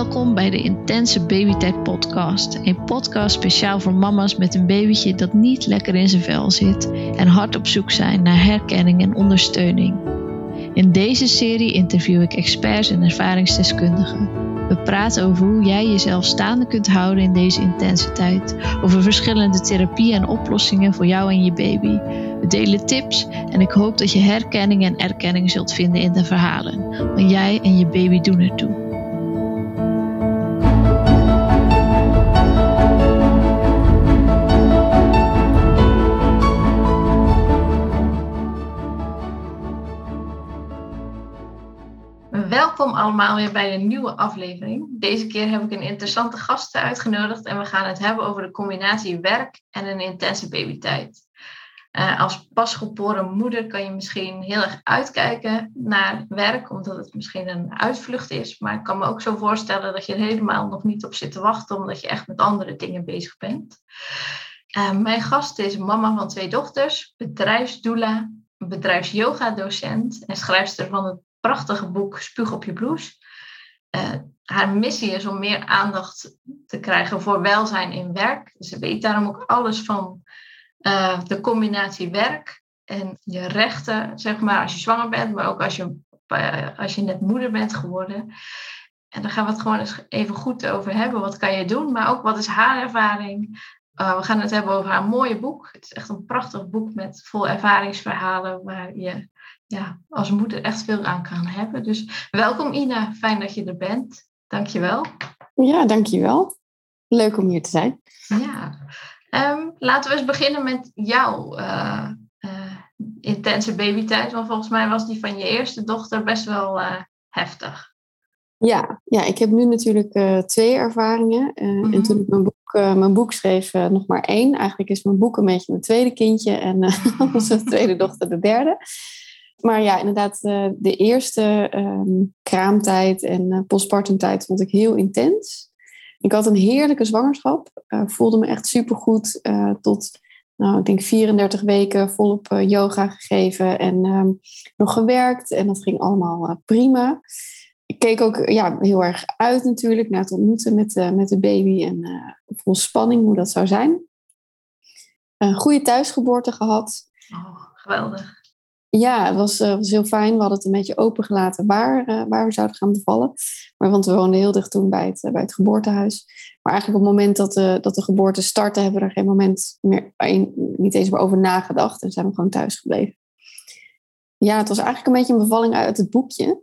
Welkom bij de Intense Babytijd Podcast. Een podcast speciaal voor mama's met een babytje dat niet lekker in zijn vel zit en hard op zoek zijn naar herkenning en ondersteuning. In deze serie interview ik experts en ervaringsdeskundigen. We praten over hoe jij jezelf staande kunt houden in deze intense tijd, over verschillende therapieën en oplossingen voor jou en je baby. We delen tips en ik hoop dat je herkenning en erkenning zult vinden in de verhalen, want jij en je baby doen ertoe. Welkom allemaal weer bij een nieuwe aflevering. Deze keer heb ik een interessante gast uitgenodigd en we gaan het hebben over de combinatie werk en een intense babytijd. Uh, als pasgeboren moeder kan je misschien heel erg uitkijken naar werk, omdat het misschien een uitvlucht is. Maar ik kan me ook zo voorstellen dat je er helemaal nog niet op zit te wachten, omdat je echt met andere dingen bezig bent. Uh, mijn gast is mama van twee dochters, bedrijfsdoula, bedrijfsyoga-docent en schrijfster van het prachtige boek Spuug op je blouse. Uh, haar missie is om meer aandacht te krijgen voor welzijn in werk. Ze weet daarom ook alles van uh, de combinatie werk en je rechten, zeg maar, als je zwanger bent, maar ook als je, uh, als je net moeder bent geworden. En daar gaan we het gewoon eens even goed over hebben. Wat kan je doen? Maar ook wat is haar ervaring? we gaan het hebben over haar mooie boek. Het is echt een prachtig boek met vol ervaringsverhalen waar je ja, als moeder echt veel aan kan hebben. Dus welkom Ina, fijn dat je er bent. Dankjewel. Ja, dankjewel. Leuk om hier te zijn. Ja, um, laten we eens beginnen met jouw uh, uh, intense babytijd. Want volgens mij was die van je eerste dochter best wel uh, heftig. Ja, ja, ik heb nu natuurlijk twee ervaringen. Mm -hmm. En toen ik mijn boek, mijn boek schreef, nog maar één. Eigenlijk is mijn boek een beetje mijn tweede kindje en onze tweede dochter de derde. Maar ja, inderdaad, uh, de eerste um, kraamtijd en uh, postpartumtijd vond ik heel intens. Ik had een heerlijke zwangerschap. Uh, voelde me echt supergoed. tot, nou, ik denk 34 weken volop yoga gegeven en um, nog gewerkt. En dat ging allemaal prima. Ik keek ook ja, heel erg uit natuurlijk naar het ontmoeten met, met de baby. En vol spanning hoe dat zou zijn. Een goede thuisgeboorte gehad. Oh, geweldig. Ja, het was, uh, was heel fijn. We hadden het een beetje opengelaten waar, uh, waar we zouden gaan bevallen. Maar, want we woonden heel dicht toen bij het, uh, bij het geboortehuis. Maar eigenlijk op het moment dat de, dat de geboorte startte, hebben we er geen moment meer, niet eens meer over nagedacht. En zijn we gewoon thuis gebleven. Ja, het was eigenlijk een beetje een bevalling uit het boekje.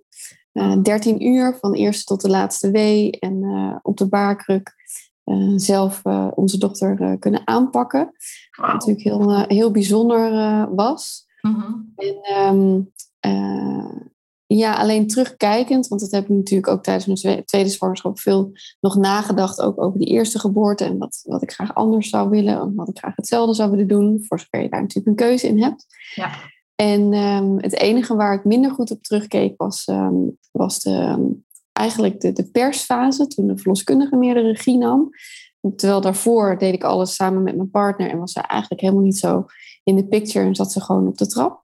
13 uur van eerste tot de laatste wee. En op de baarkruk zelf onze dochter kunnen aanpakken. Wow. Wat natuurlijk heel, heel bijzonder was. Mm-hmm. En um, uh, ja, alleen terugkijkend, want dat heb ik natuurlijk ook tijdens mijn tweede zwangerschap veel nog nagedacht, ook over die eerste geboorte en wat, wat ik graag anders zou willen, en wat ik graag hetzelfde zou willen doen, voor zover je daar natuurlijk een keuze in hebt. Ja. En um, het enige waar ik minder goed op terugkeek was, um, was de, eigenlijk de, de persfase, toen de verloskundige meer de regie nam. Terwijl daarvoor deed ik alles samen met mijn partner en was ze eigenlijk helemaal niet zo in de picture en zat ze gewoon op de trap.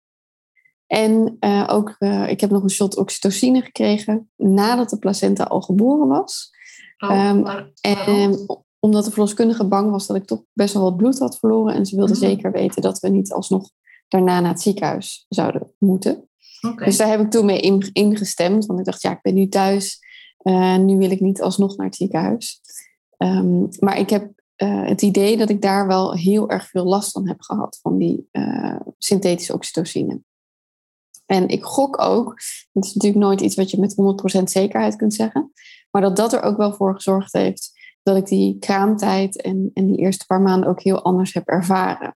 En uh, ook, uh, ik heb nog een shot oxytocine gekregen nadat de placenta al geboren was. Oh, um, en omdat de verloskundige bang was dat ik toch best wel wat bloed had verloren. En ze wilde mm. zeker weten dat we niet alsnog daarna naar het ziekenhuis zouden moeten. Okay. Dus daar heb ik toen mee ingestemd. Want ik dacht, ja, ik ben nu thuis. Uh, nu wil ik niet alsnog naar het ziekenhuis. Um, maar ik heb uh, het idee dat ik daar wel heel erg veel last van heb gehad, van die uh, synthetische oxytocine. En ik gok ook, het is natuurlijk nooit iets wat je met 100% zekerheid kunt zeggen, maar dat dat er ook wel voor gezorgd heeft dat ik die kraamtijd en, en die eerste paar maanden ook heel anders heb ervaren.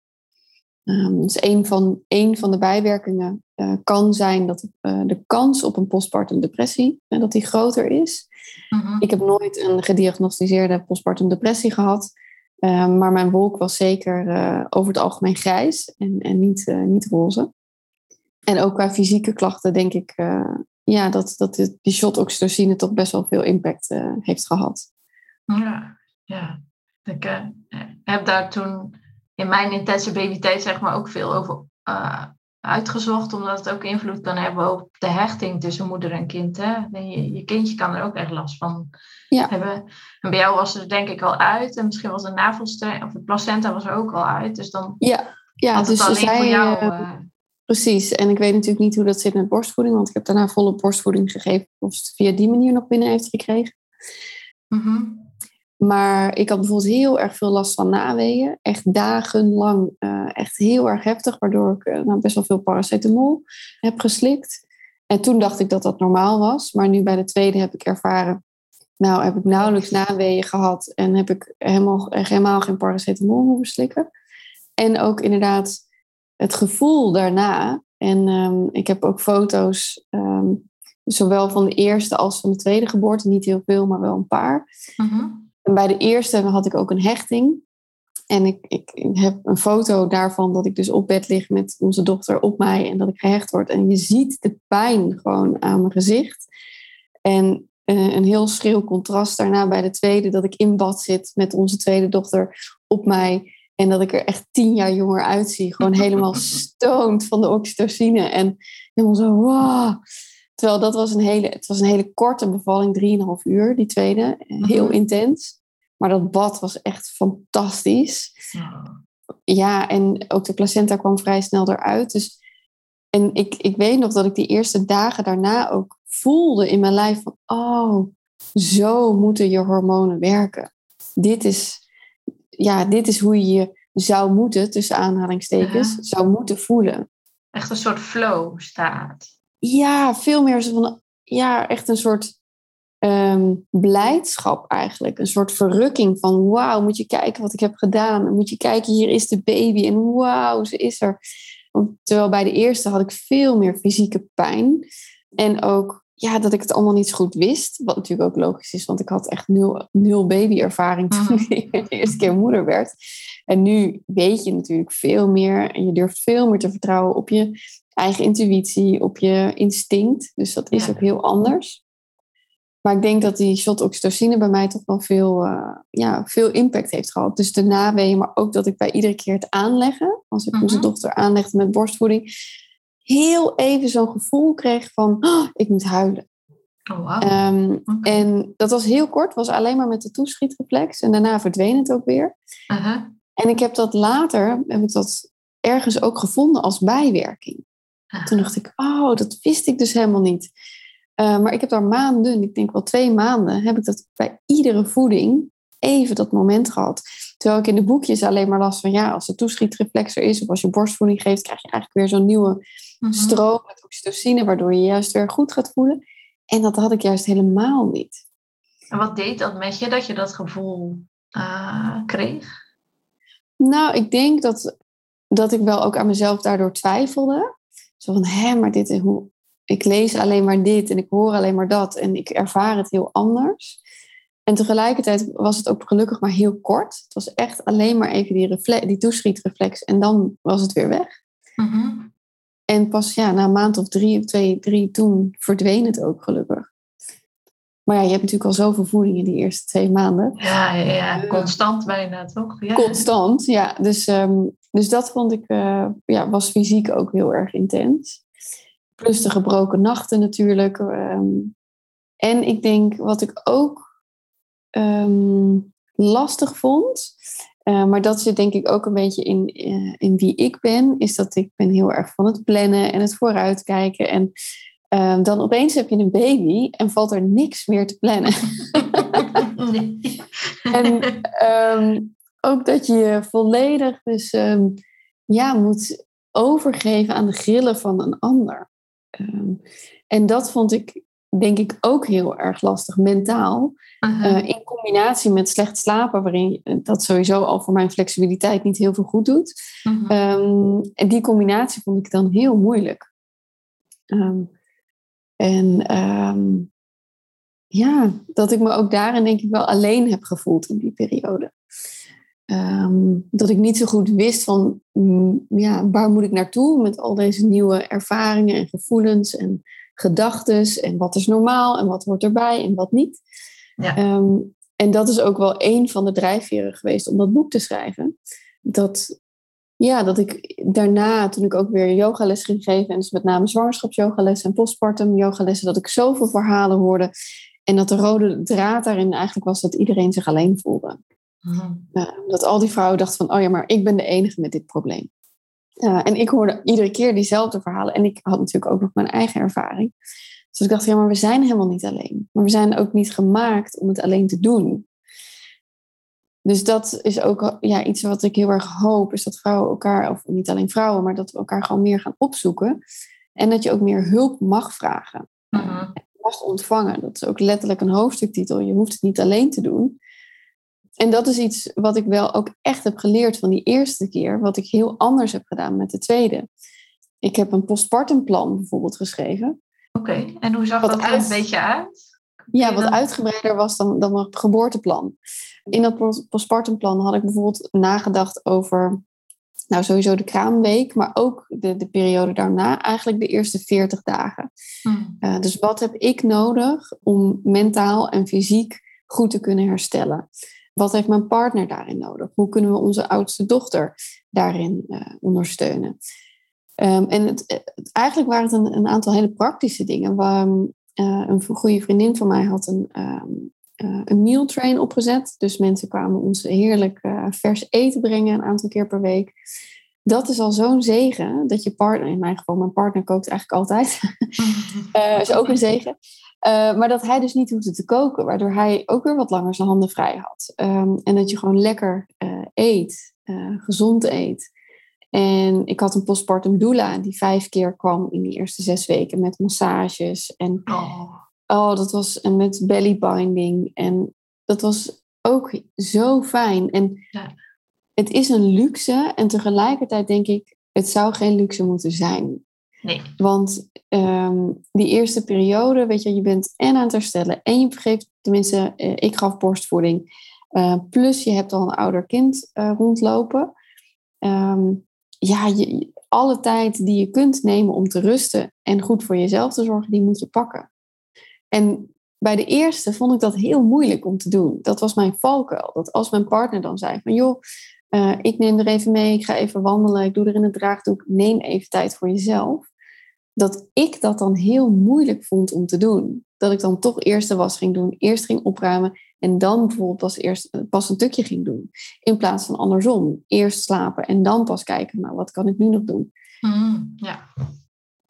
Um, dus een van, een van de bijwerkingen uh, kan zijn dat uh, de kans op een postpartum depressie uh, dat die groter is. -hmm. Ik heb nooit een gediagnosticeerde postpartum depressie gehad. Ehm, maar mijn wolk was zeker uh, over het algemeen grijs en, en niet, uh, niet roze. En ook qua fysieke klachten denk ik uh, ja, dat, dat die shot oxytocine toch best wel veel impact heeft gehad. Ja, ja. ik heb daar toen in mijn intense babytijd zeg maar ook veel over uitgezocht, omdat het ook invloed kan hebben op de hechting tussen moeder en kind. Hè? Je, je kindje kan er ook echt last van ja. hebben. En bij jou was het denk ik al uit. En misschien was de navelstreng of de placenta was er ook al uit. Dus dan ja, ja dus alleen zij, voor jou... Uh, precies. En ik weet natuurlijk niet hoe dat zit met borstvoeding. Want ik heb daarna volle borstvoeding gegeven. Of het via die manier nog binnen heeft gekregen. Mm maar ik had bijvoorbeeld heel erg veel last van naweeën. Echt dagenlang. Uh, echt heel erg heftig. Waardoor ik uh, nou, best wel veel paracetamol heb geslikt. En toen dacht ik dat dat normaal was. Maar nu bij de tweede heb ik ervaren... Nou, heb ik nauwelijks naweeën gehad. En heb ik helemaal, geen paracetamol hoeven slikken. En ook inderdaad het gevoel daarna. En um, ik heb ook foto's... Um, zowel van de eerste als van de tweede geboorte. Niet heel veel, maar wel een paar. Mm en bij de eerste had ik ook een hechting. En ik, ik, heb een foto daarvan dat ik dus op bed lig met onze dochter op mij en dat ik gehecht word. En je ziet de pijn gewoon aan mijn gezicht. En uh, een heel schril contrast daarna bij de tweede, dat ik in bad zit met onze tweede dochter op mij. En dat ik er echt tien jaar jonger uitzie. Gewoon helemaal stoned van de oxytocine. En helemaal zo, wow. Terwijl dat was een hele, het was een hele korte bevalling, 3,5 uur, die tweede. Heel mhm. intens. Maar dat bad was echt fantastisch. Ja. ja, en ook de placenta kwam vrij snel eruit. Dus, en ik, ik weet nog dat ik die eerste dagen daarna ook voelde in mijn lijf van... Oh, zo moeten je hormonen werken. Dit is, ja, dit is hoe je je zou moeten, tussen aanhalingstekens, zou moeten voelen. Echt een soort flow staat. Ja, veel meer zo van... Ja, echt een soort um, blijdschap eigenlijk. Een soort verrukking van wauw, moet je kijken wat ik heb gedaan. Moet je kijken, hier is de baby en wauw, ze is er. Terwijl bij de eerste had ik veel meer fysieke pijn. En ook ja, dat ik het allemaal niet zo goed wist. Wat natuurlijk ook logisch is, want ik had echt nul, nul babyervaring toen mhm. ik de eerste keer moeder werd. En nu weet je natuurlijk veel meer en je durft veel meer te vertrouwen op je eigen intuïtie, op je instinct. Dus dat is ook heel anders. Maar ik denk dat die shot oxytocine bij mij toch wel veel, uh, ja, veel impact heeft gehad. Dus de naweeën, maar ook dat ik bij iedere keer het aanleggen, als ik onze mhm. dochter aanlegde met borstvoeding, heel even zo'n gevoel kreeg van, oh, ik moet huilen. Oh, wow. Ehm, en dat was heel kort, was alleen maar met de toeschietreflex. En daarna verdween het ook weer. Uh-huh. En ik heb dat later, heb ik dat ergens ook gevonden als bijwerking. Toen dacht ik, oh, dat wist ik dus helemaal niet. Eh, maar ik heb daar maanden, ik denk wel twee maanden, heb ik dat bij iedere voeding even dat moment gehad. Terwijl ik in de boekjes alleen maar last van, ja, als de toeschietreflexer is of als je borstvoeding geeft, krijg je eigenlijk weer zo'n nieuwe mhm. stroom met oxytocine, waardoor je juist weer goed gaat voelen. En dat had ik juist helemaal niet. En wat deed dat met je, dat je dat gevoel uh, kreeg? Nou, ik denk dat, dat ik wel ook aan mezelf daardoor twijfelde. Zo van, hé, maar dit, hoe, ik lees alleen maar dit en ik hoor alleen maar dat en ik ervaar het heel anders. En tegelijkertijd was het ook gelukkig maar heel kort. Het was echt alleen maar even die, die toeschietreflex en dan was het weer weg. Mhm. En pas ja, na een maand of drie of twee, drie, toen verdween het ook gelukkig. Maar ja, je hebt natuurlijk al zoveel voeding in die eerste twee maanden. Ja, ja, ja. constant bijna, toch? Ja. Constant, ja. Dus, ehm, dus dat vond ik, uh, ja, was fysiek ook heel erg intens. Plus de gebroken nachten natuurlijk. Ehm, en ik denk wat ik ook ehm, lastig vond, uh, maar dat zit denk ik ook een beetje in, uh, in wie ik ben, is dat ik ben heel erg van het plannen en het vooruitkijken. En uh, dan opeens heb je een baby en valt er niks meer te plannen. en um, ook dat je volledig dus ja, moet overgeven aan de grillen van een ander. Ehm, en dat vond ik denk ik ook heel erg lastig mentaal. Uh, in combinatie met slecht slapen, waarin dat sowieso al voor mijn flexibiliteit niet heel veel goed doet. Ehm, en die combinatie vond ik dan heel moeilijk. Ehm, en ja, dat ik me ook daarin denk ik wel alleen heb gevoeld in die periode. Ehm, dat ik niet zo goed wist van mm, ja, waar moet ik naartoe met al deze nieuwe ervaringen en gevoelens en gedachten en wat is normaal en wat hoort erbij en wat niet. Ja. Ehm, en dat is ook wel een van de drijfveren geweest om dat boek te schrijven. Dat ja, dat ik daarna, toen ik ook weer yogales ging geven, en dus met name zwangerschapsyogalessen en postpartum yogalessen, dat ik zoveel verhalen hoorde. En dat de rode draad daarin eigenlijk was dat iedereen zich alleen voelde. Mhm. dat al die vrouwen dachten van, oh ja, maar ik ben de enige met dit probleem. en ik hoorde iedere keer diezelfde verhalen. En ik had natuurlijk ook nog mijn eigen ervaring. Dus ik dacht, ja, maar we zijn helemaal niet alleen. Maar we zijn ook niet gemaakt om het alleen te doen. Dus dat is ook ja, iets wat ik heel erg hoop, is dat vrouwen elkaar, of niet alleen vrouwen, maar dat we elkaar gewoon meer gaan opzoeken. En dat je ook meer hulp mag vragen. Uh Mag ontvangen. Dat is ook letterlijk een hoofdstuktitel. Je hoeft het niet alleen te doen. En dat is iets wat ik wel ook echt heb geleerd van die eerste keer, wat ik heel anders heb gedaan met de tweede. Ik heb een postpartumplan bijvoorbeeld geschreven. Oké, en hoe zag dat er een beetje uit? Ja, wat uitgebreider was dan, dan mijn geboorteplan. In dat postpartumplan had ik bijvoorbeeld nagedacht over, nou sowieso de kraamweek, maar ook de, de periode daarna, eigenlijk de eerste 40 dagen. Hmm. Eh, dus wat heb ik nodig om mentaal en fysiek goed te kunnen herstellen? Wat heeft mijn partner daarin nodig? Hoe kunnen we onze oudste dochter daarin uh, ondersteunen? Um, en het, eigenlijk waren het een, een, aantal hele praktische dingen. Waar, uh, een goede vriendin van mij had een, um, uh, een meal train opgezet. Dus mensen kwamen ons heerlijk vers eten brengen een aantal keer per week. Dat is al zo'n zegen dat je partner, in mijn geval, mijn partner kookt eigenlijk altijd. uh, is ook een zegen. Maar dat hij dus niet hoefde te koken, waardoor hij ook weer wat langer zijn handen vrij had. Um, en dat je gewoon lekker eet, gezond eet. En ik had een postpartum doula die vijf keer kwam in die eerste zes weken met massages. En oh, oh dat was en met belly binding. En dat was ook zo fijn. En ja. het is een luxe. En tegelijkertijd denk ik, het zou geen luxe moeten zijn. Nee. Want um, die eerste periode, weet je, je bent en aan het herstellen en je vergeeft, tenminste, uh, ik gaf borstvoeding. Uh, plus je hebt al een ouder kind uh, rondlopen. Um, ja, alle tijd die je kunt nemen om te rusten en goed voor jezelf te zorgen, die moet je pakken. En bij de eerste vond ik dat heel moeilijk om te doen. Dat was mijn valkuil. Dat als mijn partner dan zei van joh, uh, ik neem er even mee, ik ga even wandelen, ik doe er in het draagdoek, neem even tijd voor jezelf. Dat ik dat dan heel moeilijk vond om te doen. Dat ik dan toch eerst de was ging doen, eerst ging opruimen en dan bijvoorbeeld pas, eerst, eh, pas een stukje ging doen. In plaats van andersom. Eerst slapen en dan pas kijken, nou wat kan ik nu nog doen? Mm, ja.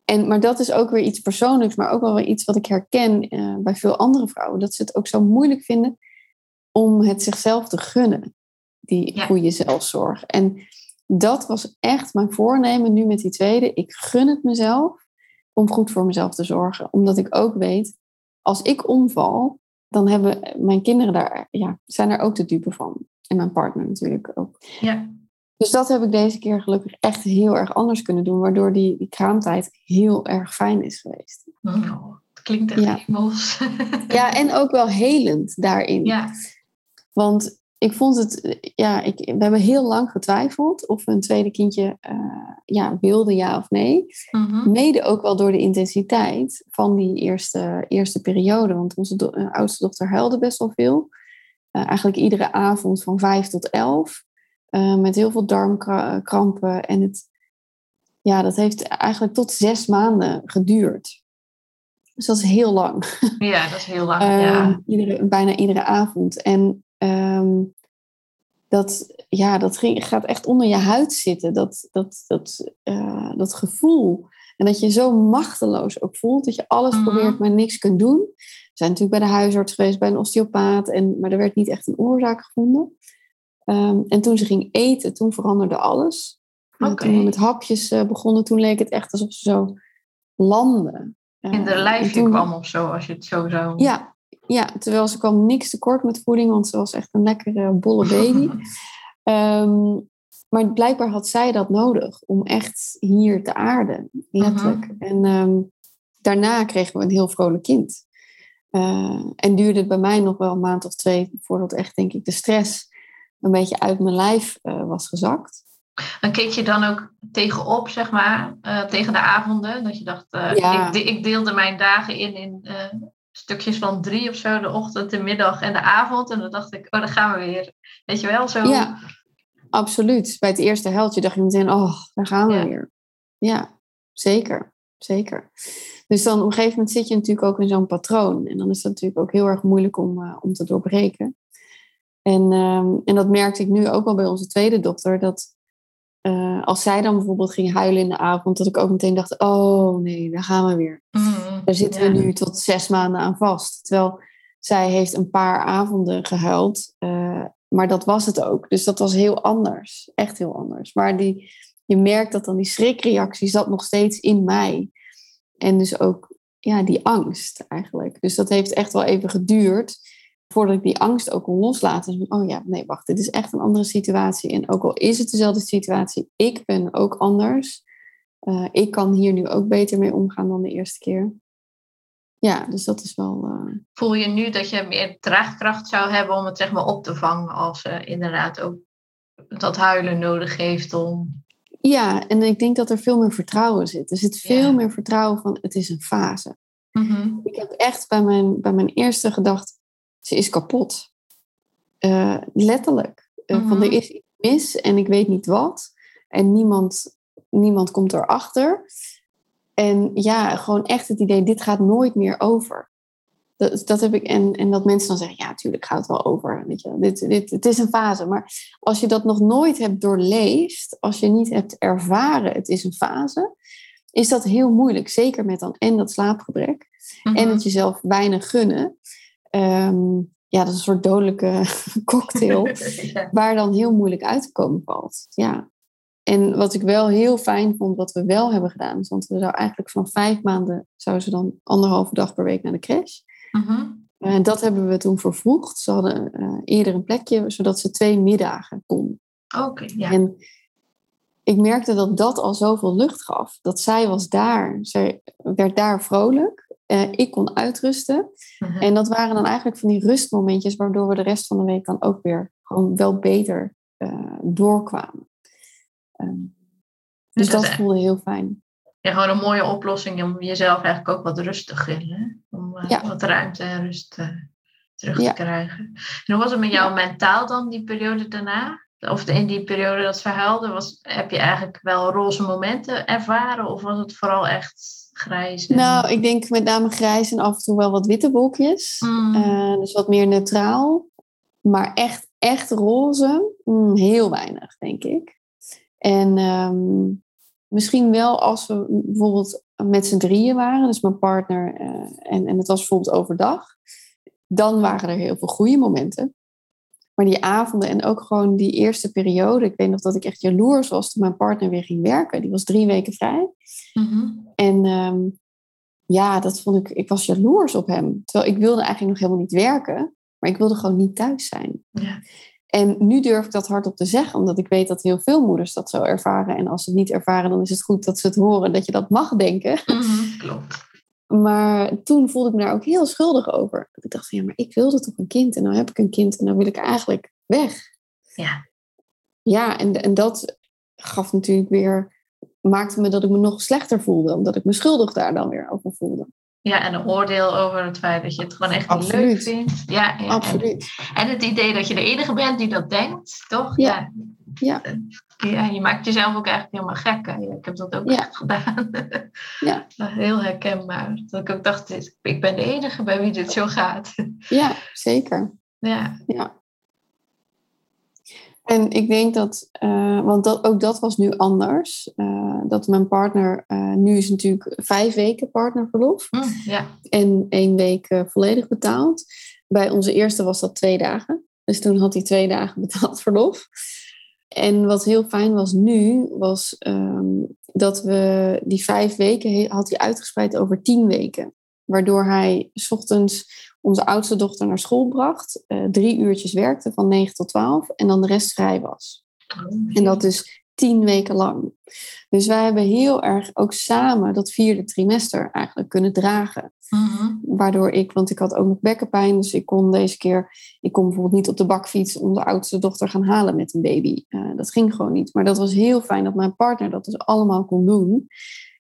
En, maar dat is ook weer iets persoonlijks, maar ook wel weer iets wat ik herken uh, bij veel andere vrouwen. Dat ze het ook zo moeilijk vinden om het zichzelf te gunnen, die goede zelfzorg. En dat was echt mijn voornemen nu met die tweede. Ik gun het mezelf om goed voor mezelf te zorgen. Omdat ik ook weet, als ik omval, dan hebben mijn kinderen daar, ja, zijn er ook de dupe van. En mijn partner natuurlijk ook. Ja. Dus dat heb ik deze keer gelukkig echt heel erg anders kunnen doen, waardoor die, die kraamtijd heel erg fijn is geweest. Het klinkt echt ja. hemels. ja, en ook wel helend daarin. Ja. Want ik vond het, ja, ik, we hebben heel lang getwijfeld of we een tweede kindje uh, ja, wilden, ja of nee. Mhm. Mede ook wel door de intensiteit van die eerste, eerste periode. Want onze do uh, oudste dochter huilde best wel veel. Uh, eigenlijk iedere avond van vijf tot elf. met heel veel darmkrampen. En het, ja, dat heeft eigenlijk tot zes maanden geduurd. Dus dat is heel lang. Ja, dat is heel lang. ja. iedere, bijna iedere avond. En Um, dat, ja, dat gaat echt onder je huid zitten, dat, dat, dat, uh, dat gevoel. En dat je zo machteloos ook voelt, dat je alles mhm. probeert, maar niks kunt doen. We zijn natuurlijk bij de huisarts geweest, bij een osteopaat, en, maar er werd niet echt een oorzaak gevonden. Um, en toen ze ging eten, toen veranderde alles. Okay. Toen we met hapjes uh, begonnen, toen leek het echt alsof ze zo landden. In de lijfje kwam of zo, als je het zo zou... Ja, ja, terwijl ze kwam niks tekort met voeding, want ze was echt een lekkere bolle baby. um, maar blijkbaar had zij dat nodig om echt hier te aarden, letterlijk. En um, daarna kregen we een heel vrolijk kind. Uh, en duurde het bij mij nog wel een maand of twee voordat echt, denk ik, de stress een beetje uit mijn lijf uh, was gezakt. En keek je dan ook tegenop, zeg maar, uh, tegen de avonden? Dat je dacht, ja. ik, ik, deelde mijn dagen in in stukjes van drie of zo, de ochtend, de middag en de avond. En dan dacht ik, oh, dan gaan we weer. Weet je wel, zo. Ja, absoluut. Bij het eerste heldje dacht je meteen, oh, daar gaan we Ja. weer. Ja, zeker. Zeker. Dus dan op een gegeven moment zit je natuurlijk ook in zo'n patroon. En dan is dat natuurlijk ook heel erg moeilijk om, eh, om te doorbreken. En, ehm, en dat merkte ik nu ook wel bij onze tweede dochter. Dat eh, als zij dan bijvoorbeeld ging huilen in de avond, dat ik ook meteen dacht: oh nee, daar gaan we weer. Mhm. Daar zitten Ja. we nu tot zes maanden aan vast. Terwijl zij heeft een paar avonden gehuild. eh, maar dat was het ook. Dus dat was heel anders. Echt heel anders. Maar die, je merkt dat dan die schrikreactie zat nog steeds in mij. En dus ook ja, die angst eigenlijk. Dus dat heeft echt wel even geduurd voordat ik die angst ook kon loslaten. Dus, oh ja, nee, wacht, dit is echt een andere situatie. En ook al is het dezelfde situatie, ik ben ook anders. Eh, ik kan hier nu ook beter mee omgaan dan de eerste keer. Ja, dus dat is wel. eh, Voel je nu dat je meer draagkracht zou hebben om het zeg maar op te vangen als ze inderdaad ook dat huilen nodig heeft om. Ja, en ik denk dat er veel meer vertrouwen zit. Er zit veel Ja. meer vertrouwen van het is een fase. Mhm. Ik heb echt bij mijn, bij mijn eerste gedacht, ze is kapot. Eh, letterlijk. Eh, Van Mhm. er is iets mis en ik weet niet wat. En niemand, niemand komt erachter. En ja, gewoon echt het idee, dit gaat nooit meer over. Dat, dat heb ik, en, en dat mensen dan zeggen, ja, natuurlijk gaat het wel over. Weet je, wel. dit, dit, het is een fase. Maar als je dat nog nooit hebt doorleefd, als je niet hebt ervaren, het is een fase, is dat heel moeilijk. Zeker met dan en dat slaapgebrek en Mhm. het jezelf weinig gunnen. Ehm, ja, dat is een soort dodelijke cocktail Ja. waar dan heel moeilijk uit te komen valt. Ja. En wat ik wel heel fijn vond, wat we wel hebben gedaan, is, want we zou eigenlijk van vijf maanden, zou ze dan anderhalve dag per week naar de crash. Mhm. En dat hebben we toen vervroegd. Ze hadden eh, eerder een plekje, zodat ze twee middagen kon. Oké, ja. En ik merkte dat dat al zoveel lucht gaf. Dat zij was daar, zij werd daar vrolijk. Eh, ik kon uitrusten. Mhm. En dat waren dan eigenlijk van die rustmomentjes, waardoor we de rest van de week dan ook weer gewoon wel beter eh, doorkwamen. Ehm, dus Dus dat voelde heel fijn. Ja, gewoon een mooie oplossing om jezelf eigenlijk ook wat rust te gunnen. Om eh, Ja. wat ruimte en rust terug Ja. te krijgen. En hoe was het met jou mentaal dan, die periode daarna? Of in die periode dat ze huilde, was, heb je eigenlijk wel roze momenten ervaren? Of was het vooral echt grijs? en- Nou, ik denk met name grijs en af en toe wel wat witte wolkjes. Mm. Eh, dus wat meer neutraal. Maar echt, echt roze, mm, heel weinig, denk ik. En ehm, misschien wel als we bijvoorbeeld met z'n drieën waren, dus mijn partner eh, en, en het was bijvoorbeeld overdag, dan waren er heel veel goede momenten. Maar die avonden en ook gewoon die eerste periode, ik weet nog dat ik echt jaloers was toen mijn partner weer ging werken. Die was drie weken vrij. Mhm. En ehm, ja, dat vond ik, ik was jaloers op hem. Terwijl ik wilde eigenlijk nog helemaal niet werken, maar ik wilde gewoon niet thuis zijn. Ja. En nu durf ik dat hardop te zeggen, omdat ik weet dat heel veel moeders dat zo ervaren. En als ze het niet ervaren, dan is het goed dat ze het horen, dat je dat mag denken. Mhm, Klopt. Maar toen voelde ik me daar ook heel schuldig over. Ik dacht, van, ja, maar ik wilde toch een kind en nou heb ik een kind en dan wil ik eigenlijk weg. Ja. Ja, en, en dat gaf natuurlijk weer, maakte me dat ik me nog slechter voelde, omdat ik me schuldig daar dan weer over voelde. ja, en een oordeel over het feit dat je het gewoon echt niet leuk vindt. Ja, ja. Absoluut. En het idee dat je de enige bent die dat denkt, toch? Ja. Ja. Ja. Ja, je maakt jezelf ook eigenlijk helemaal gek. Hè? Ja, ik heb dat ook Ja. echt gedaan. Ja. Heel herkenbaar. Dat ik ook dacht, ik ben de enige bij wie dit zo gaat. Ja, zeker. Ja. En ik denk dat, eh, want dat, ook dat was nu anders. eh, dat mijn partner, eh, nu is natuurlijk vijf weken partnerverlof Hm, ja. en één week volledig betaald. Bij onze eerste was dat twee dagen. Dus toen had hij twee dagen betaald verlof. En wat heel fijn was nu, was ehm, dat we die vijf weken had hij uitgespreid over tien weken. Waardoor hij 's ochtends onze oudste dochter naar school bracht, eh, drie uurtjes werkte van 9 tot 12 en dan de rest vrij was. En dat dus tien weken lang. Dus wij hebben heel erg ook samen dat vierde trimester eigenlijk kunnen dragen. Mhm. Waardoor ik, want ik had ook nog bekkenpijn, dus ik kon deze keer, ik kon bijvoorbeeld niet op de bakfiets onze oudste dochter gaan halen met een baby. Eh, dat ging gewoon niet. Maar dat was heel fijn dat mijn partner dat dus allemaal kon doen.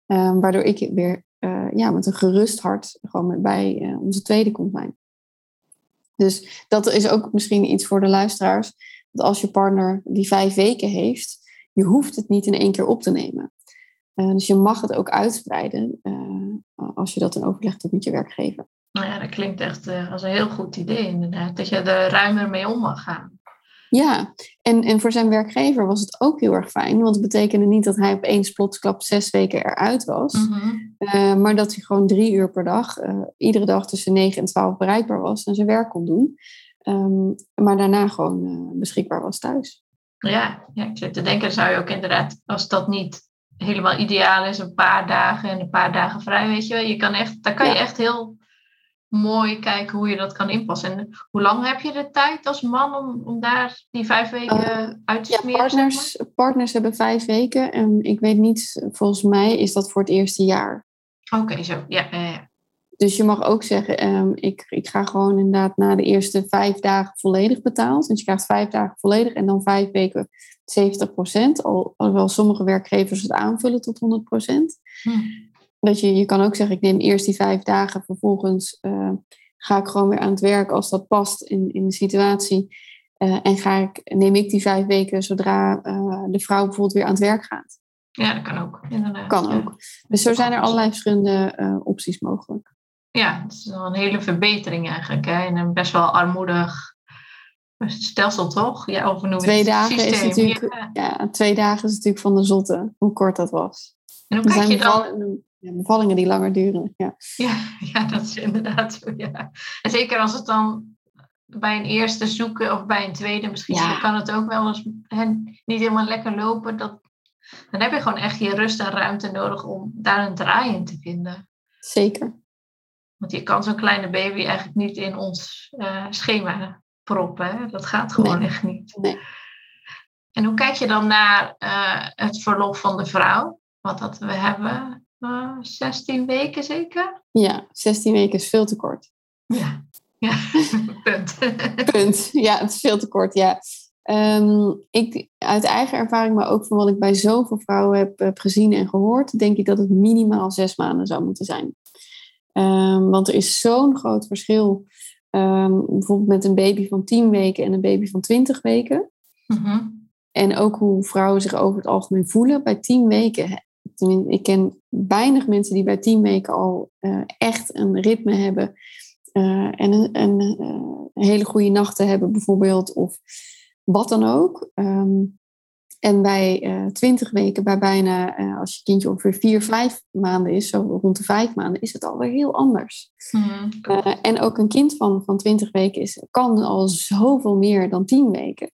Eh, waardoor ik weer eh, ja, met een gerust hart gewoon met bij eh, onze tweede kon zijn. Dus dat is ook misschien iets voor de luisteraars. dat als je partner die vijf weken heeft, je hoeft het niet in één keer op te nemen. Uh, dus je mag het ook uitspreiden uh, als je dat in overleg doet met je werkgever. Nou ja, dat klinkt echt uh, als een heel goed idee inderdaad. Dat je er ruimer mee om mag gaan. Ja, en, en voor zijn werkgever was het ook heel erg fijn. Want het betekende niet dat hij opeens plotsklap zes weken eruit was. Mm -hmm. maar dat hij gewoon drie uur per dag, iedere dag tussen negen en twaalf bereikbaar was en zijn werk kon doen. Um, maar daarna gewoon beschikbaar was thuis. Ja, ja, ik zit te denken, zou je ook inderdaad, als dat niet helemaal ideaal is, een paar dagen en een paar dagen vrij, weet je wel. Je kan echt, daar kan je echt heel mooi kijken hoe je dat kan inpassen. En hoe lang heb je de tijd als man om, om daar die vijf weken uh, uit te ja, smeren? Partners, partners hebben vijf weken en ik weet niet, volgens mij is dat voor het eerste jaar. Oké, zo, ja, ja, ja. Dus je mag ook zeggen, um, ik, ik ga gewoon inderdaad na de eerste vijf dagen volledig betaald. Dus je krijgt vijf dagen volledig en dan vijf weken 70 procent. Al, alhoewel sommige werkgevers het aanvullen tot 100 procent. Hm. Dat je, je kan ook zeggen, ik neem eerst die vijf dagen, vervolgens uh, ga ik gewoon weer aan het werk als dat past in, in de situatie. Uh, en ga ik, neem ik die vijf weken zodra uh, de vrouw bijvoorbeeld weer aan het werk gaat. Ja, dat kan ook. Inderdaad. Kan ook. Dus zo zijn er allerlei verschillende opties mogelijk. Ja, het is wel een hele verbetering eigenlijk. Hè? In een best wel armoedig stelsel, toch? Ja, of noemen twee dagen is natuurlijk, ja. ja. twee dagen is natuurlijk van de zotte, hoe kort dat was. En hoe kijk je dan? Ja, bevallingen die langer duren. Ja. Ja, ja, dat is inderdaad zo. Ja. En zeker als het dan bij een eerste zoeken of bij een tweede misschien, ja. kan het ook wel eens hè, niet helemaal lekker lopen. Dat, dan heb je gewoon echt je rust en ruimte nodig om daar een draai in te vinden. Zeker. Want je kan zo'n kleine baby eigenlijk niet in ons uh, schema proppen. Hè? Dat gaat gewoon nee. echt niet. Nee. En hoe kijk je dan naar uh, het verlof van de vrouw? Want dat we hebben uh, 16 weken zeker? Ja, 16 weken is veel te kort. Ja, ja. punt. punt. Ja, het is veel te kort, ja. Um, ik, uit eigen ervaring, maar ook van wat ik bij zoveel vrouwen heb, heb gezien en gehoord, denk ik dat het minimaal zes maanden zou moeten zijn. Um, want er is zo'n groot verschil. Um, bijvoorbeeld met een baby van 10 weken en een baby van 20 weken. Mm -hmm. En ook hoe vrouwen zich over het algemeen voelen. Bij 10 weken, ik ken weinig mensen die bij 10 weken al uh, echt een ritme hebben. Uh, en een, een, uh, hele goede nachten hebben bijvoorbeeld. Of wat dan ook. Um, en bij uh, 20 weken, bij bijna, uh, als je kindje ongeveer 4, 5 maanden is, zo rond de 5 maanden, is het alweer heel anders. Mm, uh, en ook een kind van, van 20 weken is, kan al zoveel meer dan 10 weken.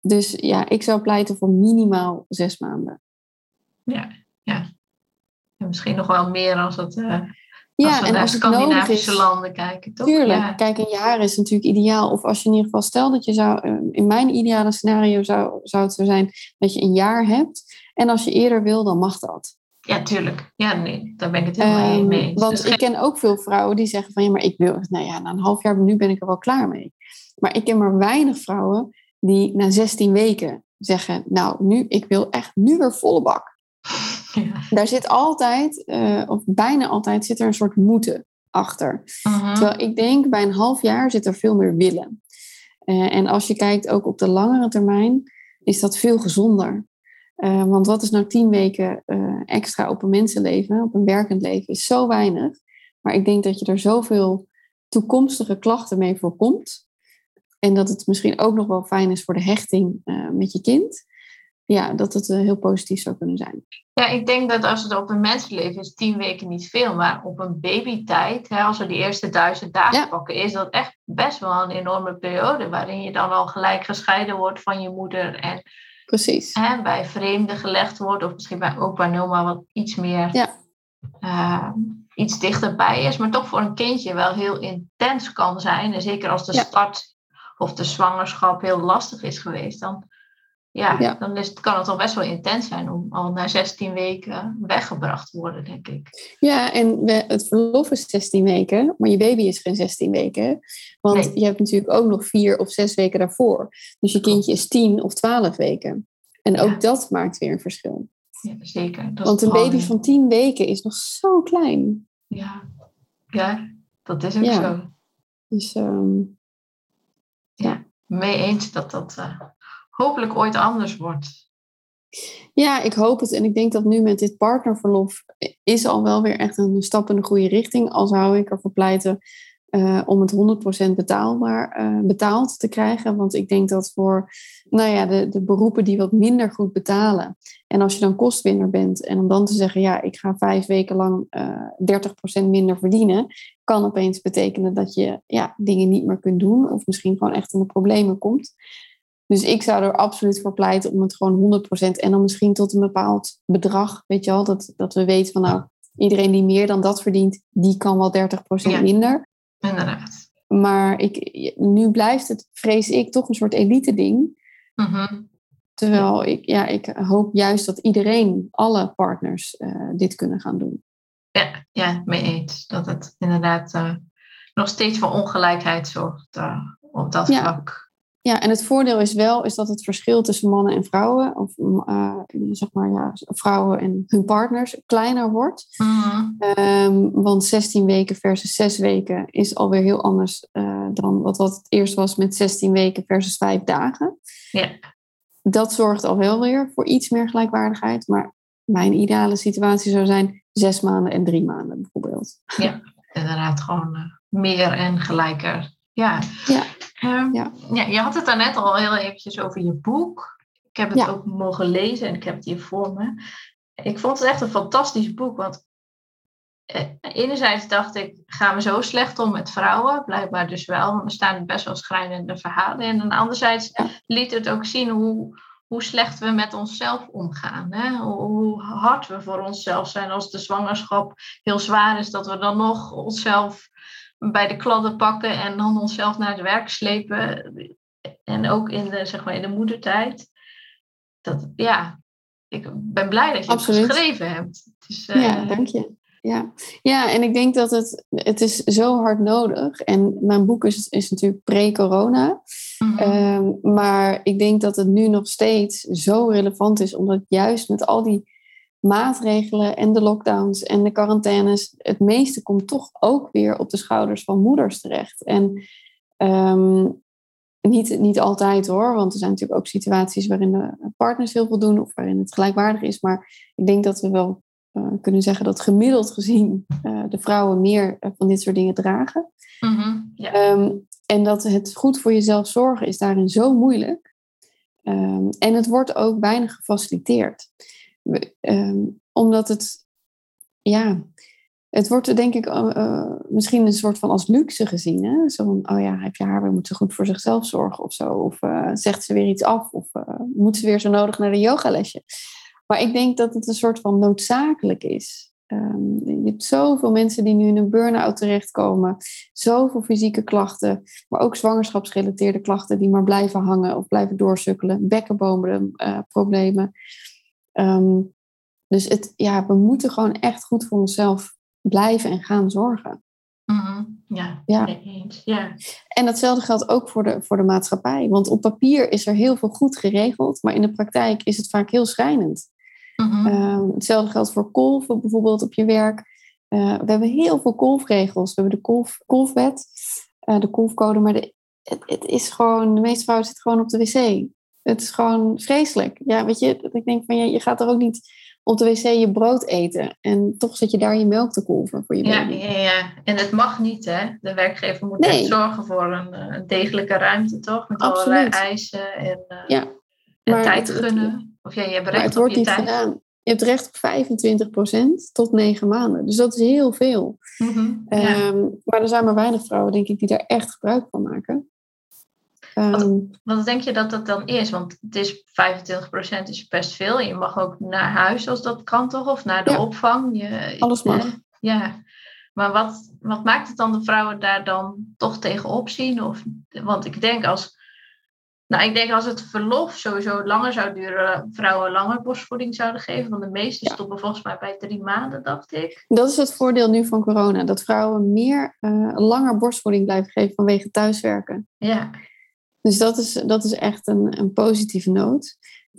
Dus ja, ik zou pleiten voor minimaal 6 maanden. Ja, ja. En misschien nog wel meer als het. Ja, als we en naar als het Scandinavische nodig is, landen kijken, toch? Tuurlijk, Ja. kijk, een jaar is natuurlijk ideaal. Of als je in ieder geval, stel dat je zou, eh, in mijn ideale scenario zou, zou het zo zijn dat je een jaar hebt. En als je eerder wil, dan mag dat. ja, tuurlijk. Ja, nee, daar ben ik het helemaal Ehm, mee eens. want Dus ik ken ook veel vrouwen die zeggen van ja, maar ik wil, nou ja, na een half jaar, nu ben ik er wel klaar mee. Maar ik ken maar weinig vrouwen die na 16 weken zeggen, nou, nu, ik wil echt nu weer volle bak. Ja. Daar zit altijd, eh, of bijna altijd, zit er een soort moeten achter. Mhm. Terwijl ik denk, bij een half jaar zit er veel meer willen. Eh, en als je kijkt ook op de langere termijn, is dat veel gezonder. Eh, want wat is nou tien weken extra op een mensenleven, op een werkend leven, is zo weinig. Maar ik denk dat je er zoveel toekomstige klachten mee voorkomt. En dat het misschien ook nog wel fijn is voor de hechting met je kind. Ja, dat het eh, heel positief zou kunnen zijn. Ja, ik denk dat als het op een mensenleven is, tien weken niet veel. Maar op een babytijd, hè, als we die eerste duizend dagen Ja. pakken, is dat echt best wel een enorme periode. Waarin je dan al gelijk gescheiden wordt van je moeder. En Precies. hè, bij vreemden gelegd wordt. Of misschien bij opa en oma wat iets meer, Ja. eh, iets dichterbij is. Maar toch voor een kindje wel heel intens kan zijn. En zeker als de Ja. start of de zwangerschap heel lastig is geweest. Dan, ja, Ja. dan is, kan het al best wel intens zijn om al na 16 weken weggebracht te worden, denk ik. Ja, en we, het verlof is 16 weken, maar je baby is geen 16 weken. Want Nee. je hebt natuurlijk ook nog vier of zes weken daarvoor. Dus je kindje is 10 of 12 weken. En ook Ja. dat maakt weer een verschil. Ja, zeker. Dat Want een gewoon- baby van 10 weken is nog zo klein. Ja, ja dat is ook Ja. zo. Dus ehm, mee eens dat dat uh, hopelijk ooit anders wordt. Ja, ik hoop het. En ik denk dat nu met dit partnerverlof is al wel weer echt een stap in de goede richting. Al zou ik ervoor pleiten uh, om het 100% betaalbaar, uh, betaald te krijgen. Want ik denk dat voor nou ja, de, de beroepen die wat minder goed betalen. En als je dan kostwinner bent en om dan te zeggen, ja, ik ga vijf weken lang uh, eh, 30% minder verdienen, kan opeens betekenen dat je ja, dingen niet meer kunt doen. Of misschien gewoon echt in de problemen komt. Dus ik zou er absoluut voor pleiten om het gewoon 100% en dan misschien tot een bepaald bedrag, weet je wel, dat, dat we weten van nou, iedereen die meer dan dat verdient, die kan wel 30% minder. Inderdaad. Maar ik, nu blijft het, vrees ik, toch een soort elite ding. Mhm. Terwijl ik, ja, ik hoop juist dat iedereen, alle partners, uh, dit kunnen gaan doen. Ja, ja, mee eens. Dat het inderdaad uh, nog steeds voor ongelijkheid zorgt uh, op dat ja. vlak. Ja, en het voordeel is wel is dat het verschil tussen mannen en vrouwen, of uh, zeg maar ja, vrouwen en hun partners, kleiner wordt. Mm. Um, want 16 weken versus 6 weken is alweer heel anders uh, dan wat, wat het eerst was met 16 weken versus 5 dagen. Ja. Dat zorgt al wel weer voor iets meer gelijkwaardigheid. Maar mijn ideale situatie zou zijn zes maanden en drie maanden bijvoorbeeld. Ja, inderdaad gewoon uh, meer en gelijker. Ja. Ja. Um, Ja. ja, je had het daarnet al heel eventjes over je boek. Ik heb het Ja. ook mogen lezen en ik heb het hier voor me. Ik vond het echt een fantastisch boek, want eh, enerzijds dacht ik, gaan we zo slecht om met vrouwen? Blijkbaar dus wel, want er staan best wel schrijnende verhalen in. En anderzijds Ja. liet het ook zien hoe, hoe slecht we met onszelf omgaan. Hè? Hoe hard we voor onszelf zijn als de zwangerschap heel zwaar is, dat we dan nog onszelf bij de kladden pakken en dan onszelf naar het werk slepen. En ook in de, zeg maar, in de moedertijd. Dat, ja, ik ben blij dat je Absoluut. het geschreven hebt. Is, eh, Ja, dank je. Ja. ja, en ik denk dat het, het is zo hard nodig. En mijn boek is, is natuurlijk pre-corona. mhm. Ehm, maar ik denk dat het nu nog steeds zo relevant is, omdat juist met al die maatregelen en de lockdowns en de quarantaines, het meeste komt toch ook weer op de schouders van moeders terecht. En ehm, niet, niet altijd hoor, want er zijn natuurlijk ook situaties waarin de partners heel veel doen of waarin het gelijkwaardig is. Maar ik denk dat we wel uh, kunnen zeggen dat gemiddeld gezien uh, de vrouwen meer uh, van dit soort dingen dragen. Mhm, ja. Um, en dat het goed voor jezelf zorgen is daarin zo moeilijk. Um, en het wordt ook weinig gefaciliteerd. Um, omdat het, ja, het wordt denk ik uh, misschien een soort van als luxe gezien. Hè? Zo oh ja, heb je haar weer, moet ze goed voor zichzelf zorgen of zo. Of uh, zegt ze weer iets af of moet ze weer zo nodig naar de yogalesje. Maar ik denk dat het een soort van noodzakelijk is. Um, je hebt zoveel mensen die nu in een burn-out terechtkomen. Zoveel fysieke klachten, maar ook zwangerschapsgerelateerde klachten die maar blijven hangen of blijven doorsukkelen. Bekkenbodemproblemen. Um, dus het, ja, we moeten gewoon echt goed voor onszelf blijven en gaan zorgen. Mm-hmm. Ja, ja. En datzelfde geldt ook voor de, voor de maatschappij. Want op papier is er heel veel goed geregeld, maar in de praktijk is het vaak heel schrijnend. Mm-hmm. Uh, hetzelfde geldt voor kolven bijvoorbeeld op je werk. Uh, we hebben heel veel kolfregels. We hebben de kolf, kolfwet, uh, de kolfcode, maar de, het, het, is gewoon, de meeste vrouwen zitten gewoon op de wc. Het is gewoon vreselijk. Ja, weet je, dat ik denk van ja, je gaat er ook niet op de wc je brood eten. En toch zit je daar je melk te kolven voor je ja, baby. Ja, ja, en het mag niet, hè? De werkgever moet Nee. echt zorgen voor een, een degelijke ruimte, toch? Met Absoluut. allerlei eisen en, uh, Ja, en maar tijd het- gunnen. Of ja, je hebt recht het op wordt je niet tijd. gedaan. Je hebt recht op 25% tot 9 maanden. Dus dat is heel veel. Mhm, ja. Ehm, maar er zijn maar weinig vrouwen, denk ik, die daar echt gebruik van maken. Ehm, Wat denk je dat dat dan is? Want het is 25% is best veel. Je mag ook naar huis als dat kan, toch? Of naar de Ja. opvang. Je, Alles mag. eh, ja. Maar wat, wat maakt het dan de vrouwen daar dan toch tegenop zien? Of, want ik denk als... Nou, ik denk als het verlof sowieso langer zou duren, vrouwen langer borstvoeding zouden geven. Want de meeste Ja. stoppen volgens mij bij drie maanden, dacht ik. dat is het voordeel nu van corona. Dat vrouwen meer eh, langer borstvoeding blijven geven vanwege thuiswerken. Ja, Dus dat is, dat is echt een, een positieve noot.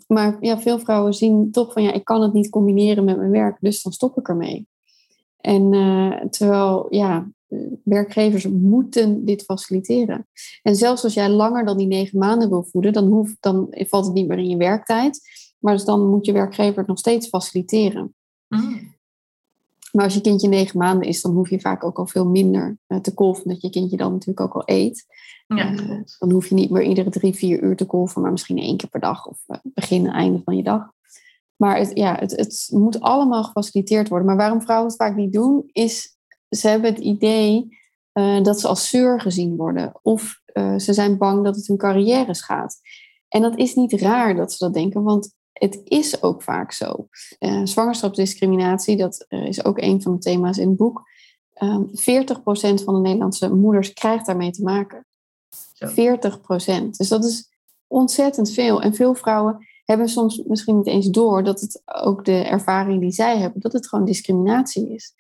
Maar ja, veel vrouwen zien toch van ja, ik kan het niet combineren met mijn werk, dus dan stop ik ermee. En uh, terwijl, ja, werkgevers moeten dit faciliteren. En zelfs als jij langer dan die negen maanden wil voeden, dan, hoeft, dan valt het niet meer in je werktijd. Maar dus dan moet je werkgever het nog steeds faciliteren. Mm. Maar als je kindje negen maanden is, dan hoef je vaak ook al veel minder uh, te kolven, omdat je kindje dan natuurlijk ook al eet. Ja, uh, dan hoef je niet meer iedere drie, vier uur te kolven, maar misschien één keer per dag of uh, begin en einde van je dag. Maar het, ja, het, het moet allemaal gefaciliteerd worden. Maar waarom vrouwen het vaak niet doen, is ze hebben het idee dat ze als zeur gezien worden. Of ze zijn bang dat het hun carrière schaadt. En dat is niet raar dat ze dat denken, want het is ook vaak zo. Uh, zwangerschapsdiscriminatie, dat uh, is ook een van de thema's in het boek. Um, ehm, 40% van de Nederlandse moeders krijgt daarmee te maken. Zo. 40%. Dus dat is ontzettend veel. En veel vrouwen hebben soms misschien niet eens door dat het ook de ervaring die zij hebben, dat het gewoon discriminatie is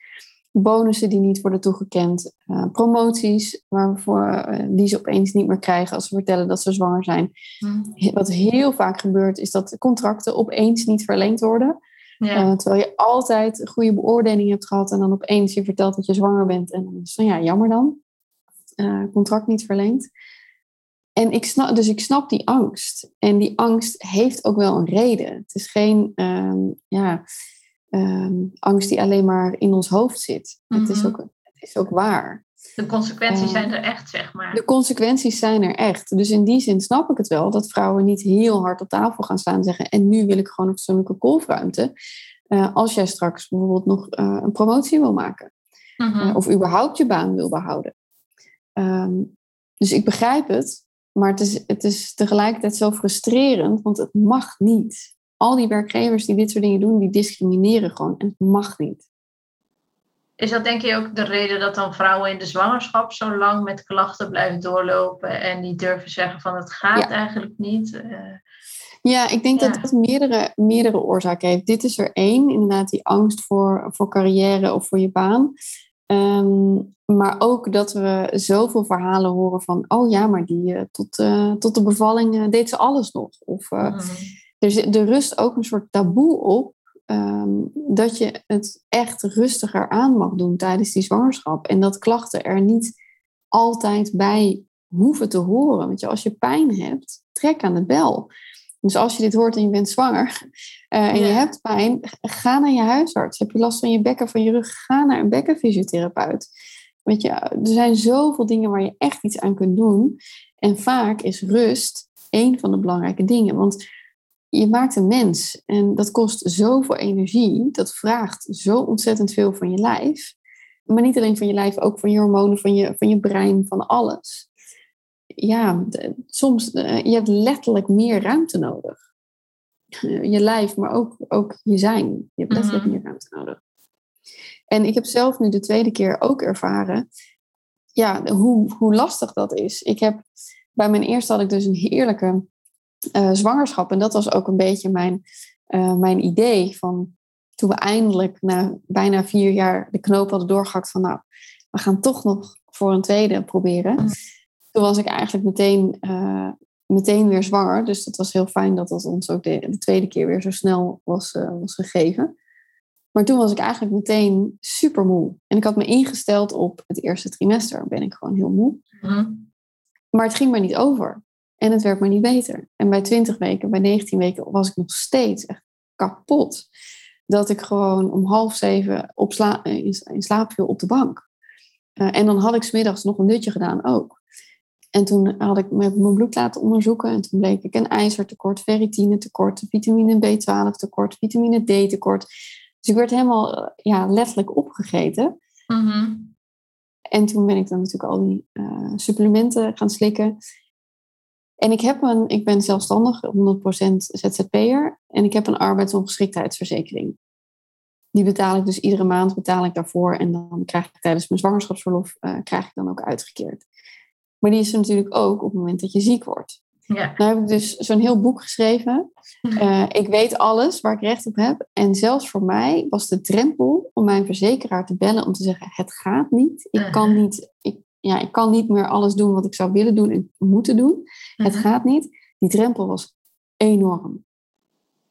bonussen die niet worden toegekend, uh, promoties waarvoor, uh, die ze opeens niet meer krijgen als ze vertellen dat ze zwanger zijn. Hmm. Wat heel vaak gebeurt is dat contracten opeens niet verlengd worden. Ja. Uh, terwijl je altijd een goede beoordeling hebt gehad en dan opeens je vertelt dat je zwanger bent. En dan is van ja, jammer dan. contract niet verlengd. En ik snap, dus ik snap die angst. En die angst heeft ook wel een reden. Het is geen, ehm, ja, Ehm, angst die alleen maar in ons hoofd zit. het, is mhm. ook, het is ook waar. De consequenties zijn er echt, zeg maar. De consequenties zijn er echt. Dus in die zin snap ik het wel dat vrouwen niet heel hard op tafel gaan staan en zeggen: En nu wil ik gewoon een fatsoenlijke kolfruimte. Uh, als jij straks bijvoorbeeld nog uh, een promotie wil maken. Mhm. Eh, of überhaupt je baan wil behouden. Um, dus ik begrijp het, maar het is, het is tegelijkertijd zo frustrerend, want het mag niet al die werkgevers die dit soort dingen doen, die discrimineren gewoon. En het mag niet. Is dat denk je ook de reden dat dan vrouwen in de zwangerschap zo lang met klachten blijven doorlopen en niet durven zeggen van het gaat eigenlijk niet? Uh, ja, ik denk dat dat meerdere, meerdere oorzaken heeft. Dit is er één, inderdaad die angst voor, voor carrière of voor je baan. Um, maar ook dat we zoveel verhalen horen van, oh ja, maar die uh, tot, uh, tot de bevalling deed ze alles nog. Of mm er, er rust ook een soort taboe op ehm, dat je het echt rustiger aan mag doen tijdens die zwangerschap. En dat klachten er niet altijd bij hoeven te horen. Want je, als je pijn hebt, trek aan de bel. Dus als je dit hoort en je bent zwanger uh, en je hebt pijn, ga naar je huisarts. Heb je last van je bekken, van je rug, ga naar een bekkenfysiotherapeut. Weet je, er zijn zoveel dingen waar je echt iets aan kunt doen. En vaak is rust een van de belangrijke dingen. Want je maakt een mens en dat kost zoveel energie. Dat vraagt zo ontzettend veel van je lijf. Maar niet alleen van je lijf, ook van je hormonen, van je, van je brein, van alles. Ja, soms, uh, je hebt letterlijk meer ruimte nodig. je lijf, maar ook, ook je zijn. Je hebt letterlijk mhm. meer ruimte nodig. En ik heb zelf nu de tweede keer ook ervaren ja, hoe, hoe lastig dat is. Ik heb, bij mijn eerste had ik dus een heerlijke uh, zwangerschap. En dat was ook een beetje mijn, uh, mijn idee van toen we eindelijk na bijna vier jaar de knoop hadden doorgehakt van nou, we gaan toch nog voor een tweede proberen. Mm. Toen was ik eigenlijk meteen, uh, meteen weer zwanger. Dus dat was heel fijn dat dat ons ook de, de tweede keer weer zo snel was, was gegeven. Maar toen was ik eigenlijk meteen super moe. En ik had me ingesteld op het eerste trimester. Ben ik gewoon heel moe. Mm. Maar het ging maar niet over. En het werd maar niet beter. En bij 20 weken, bij 19 weken was ik nog steeds echt kapot. Dat ik gewoon om half zeven op sla in, slaap viel op de bank. Uh, en dan had ik smiddags nog een nutje gedaan ook. En toen had ik mijn bloed laten onderzoeken. En toen bleek ik een ijzertekort, ferritine tekort, vitamine B12 tekort, vitamine D tekort. Dus ik werd helemaal eh, ja, letterlijk opgegeten. Mm En toen ben ik dan natuurlijk al die uh, supplementen gaan slikken. En ik, heb een, ik ben zelfstandig, 100% ZZP'er. En ik heb een arbeidsongeschiktheidsverzekering. Die betaal ik dus iedere maand betaal ik daarvoor. En dan krijg ik tijdens mijn zwangerschapsverlof uh, krijg ik dan ook uitgekeerd. Maar die is er natuurlijk ook op het moment dat je ziek wordt. Ja. Nou heb ik dus zo'n heel boek geschreven. Uh, ik weet alles waar ik recht op heb. En zelfs voor mij was de drempel om mijn verzekeraar te bellen om te zeggen: Het gaat niet. Ik kan niet, ik ja, ik kan niet meer alles doen wat ik zou willen doen en moeten doen. Het mhm. gaat niet. Die drempel was enorm.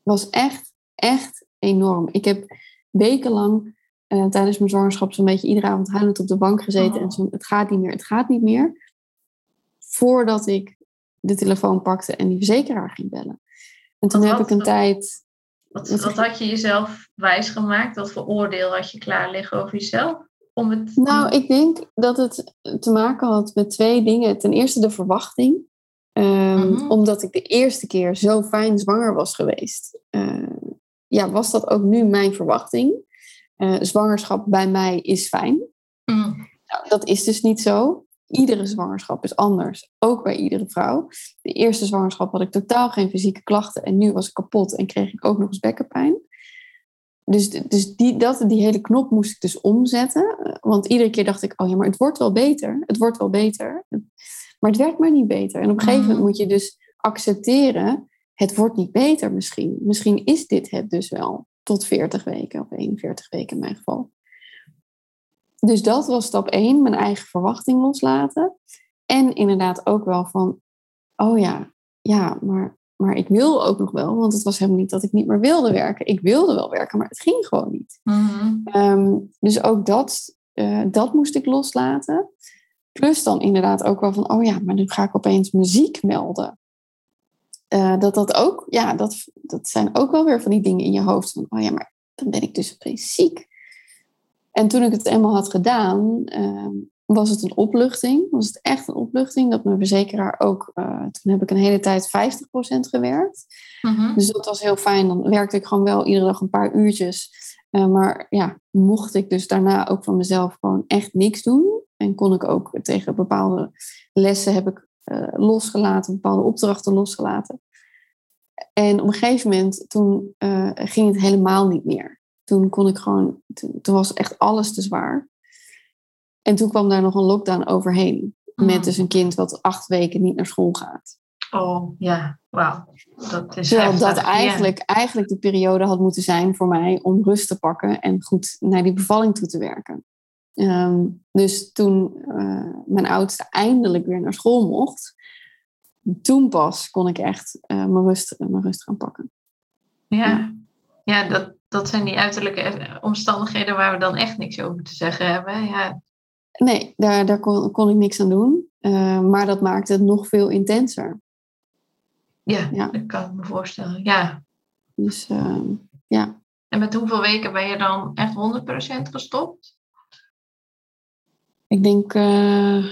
Was echt, echt enorm. Ik heb wekenlang uh, tijdens mijn zwangerschap zo'n beetje iedere avond huilend op de bank gezeten. En zo, het gaat niet meer, het gaat niet meer. Voordat ik de telefoon pakte en die verzekeraar ging bellen. En toen heb ik een tijd... Wat, wat had je jezelf wijsgemaakt? Wat voor oordeel had je klaar liggen over jezelf? Om het... Nou, ik denk dat het te maken had met twee dingen. Ten eerste de verwachting. Um, Omdat ik de eerste keer zo fijn zwanger was geweest. Uh, ja, was dat ook nu mijn verwachting? Uh, zwangerschap bij mij is fijn. Mm. Nou, dat is dus niet zo. Iedere zwangerschap is anders, ook bij iedere vrouw. De eerste zwangerschap had ik totaal geen fysieke klachten en nu was ik kapot en kreeg ik ook nog eens bekkenpijn. Dus, dus die, dat, die hele knop moest ik dus omzetten. Want iedere keer dacht ik, oh ja, maar het wordt wel beter. Het wordt wel beter. Maar het werkt maar niet beter. En op een gegeven moment mhm. moet je dus accepteren, het wordt niet beter misschien. Misschien is dit het dus wel. Tot 40 weken of 41 weken in mijn geval. Dus dat was stap 1, mijn eigen verwachting loslaten. En inderdaad ook wel van, oh ja, ja, maar, maar ik wil ook nog wel. Want het was helemaal niet dat ik niet meer wilde werken. Ik wilde wel werken, maar het ging gewoon niet. Mhm. Ehm, dus ook dat, uh, dat moest ik loslaten. Plus dan inderdaad ook wel van, oh ja, maar nu ga ik opeens muziek melden. Uh, dat dat ook, ja, dat, dat zijn ook wel weer van die dingen in je hoofd. Van, oh ja, maar dan ben ik dus opeens ziek. En toen ik het eenmaal had gedaan, uh, was het een opluchting. Was het echt een opluchting dat mijn verzekeraar ook, uh, toen heb ik een hele tijd 50% gewerkt. Mm-hmm. Dus dat was heel fijn. Dan werkte ik gewoon wel iedere dag een paar uurtjes. Uh, maar ja, mocht ik dus daarna ook van mezelf gewoon echt niks doen. En kon ik ook tegen bepaalde lessen heb ik uh, losgelaten, bepaalde opdrachten losgelaten. En op een gegeven moment, toen ging het helemaal niet meer. Toen kon ik gewoon, toen, toen, was echt alles te zwaar. En toen kwam daar nog een lockdown overheen. Met mm. dus een kind wat acht weken niet naar school gaat. Oh ja, wauw. Dat is Terwijl dat eigenlijk, eigenlijk de periode had moeten zijn voor mij om rust te pakken en goed naar die bevalling toe te werken. Um, dus toen uh, mijn oudste eindelijk weer naar school mocht, toen pas kon ik echt uh, mijn, rust, mijn rust gaan pakken. Ja, ja. ja dat, dat zijn die uiterlijke omstandigheden waar we dan echt niks over te zeggen hebben. Ja. Nee, daar, daar kon, kon ik niks aan doen. Uh, maar dat maakte het nog veel intenser. Ja, ja. dat kan ik me voorstellen. Ja. Dus uh, ja. En met hoeveel weken ben je dan echt 100% gestopt? Ik denk uh,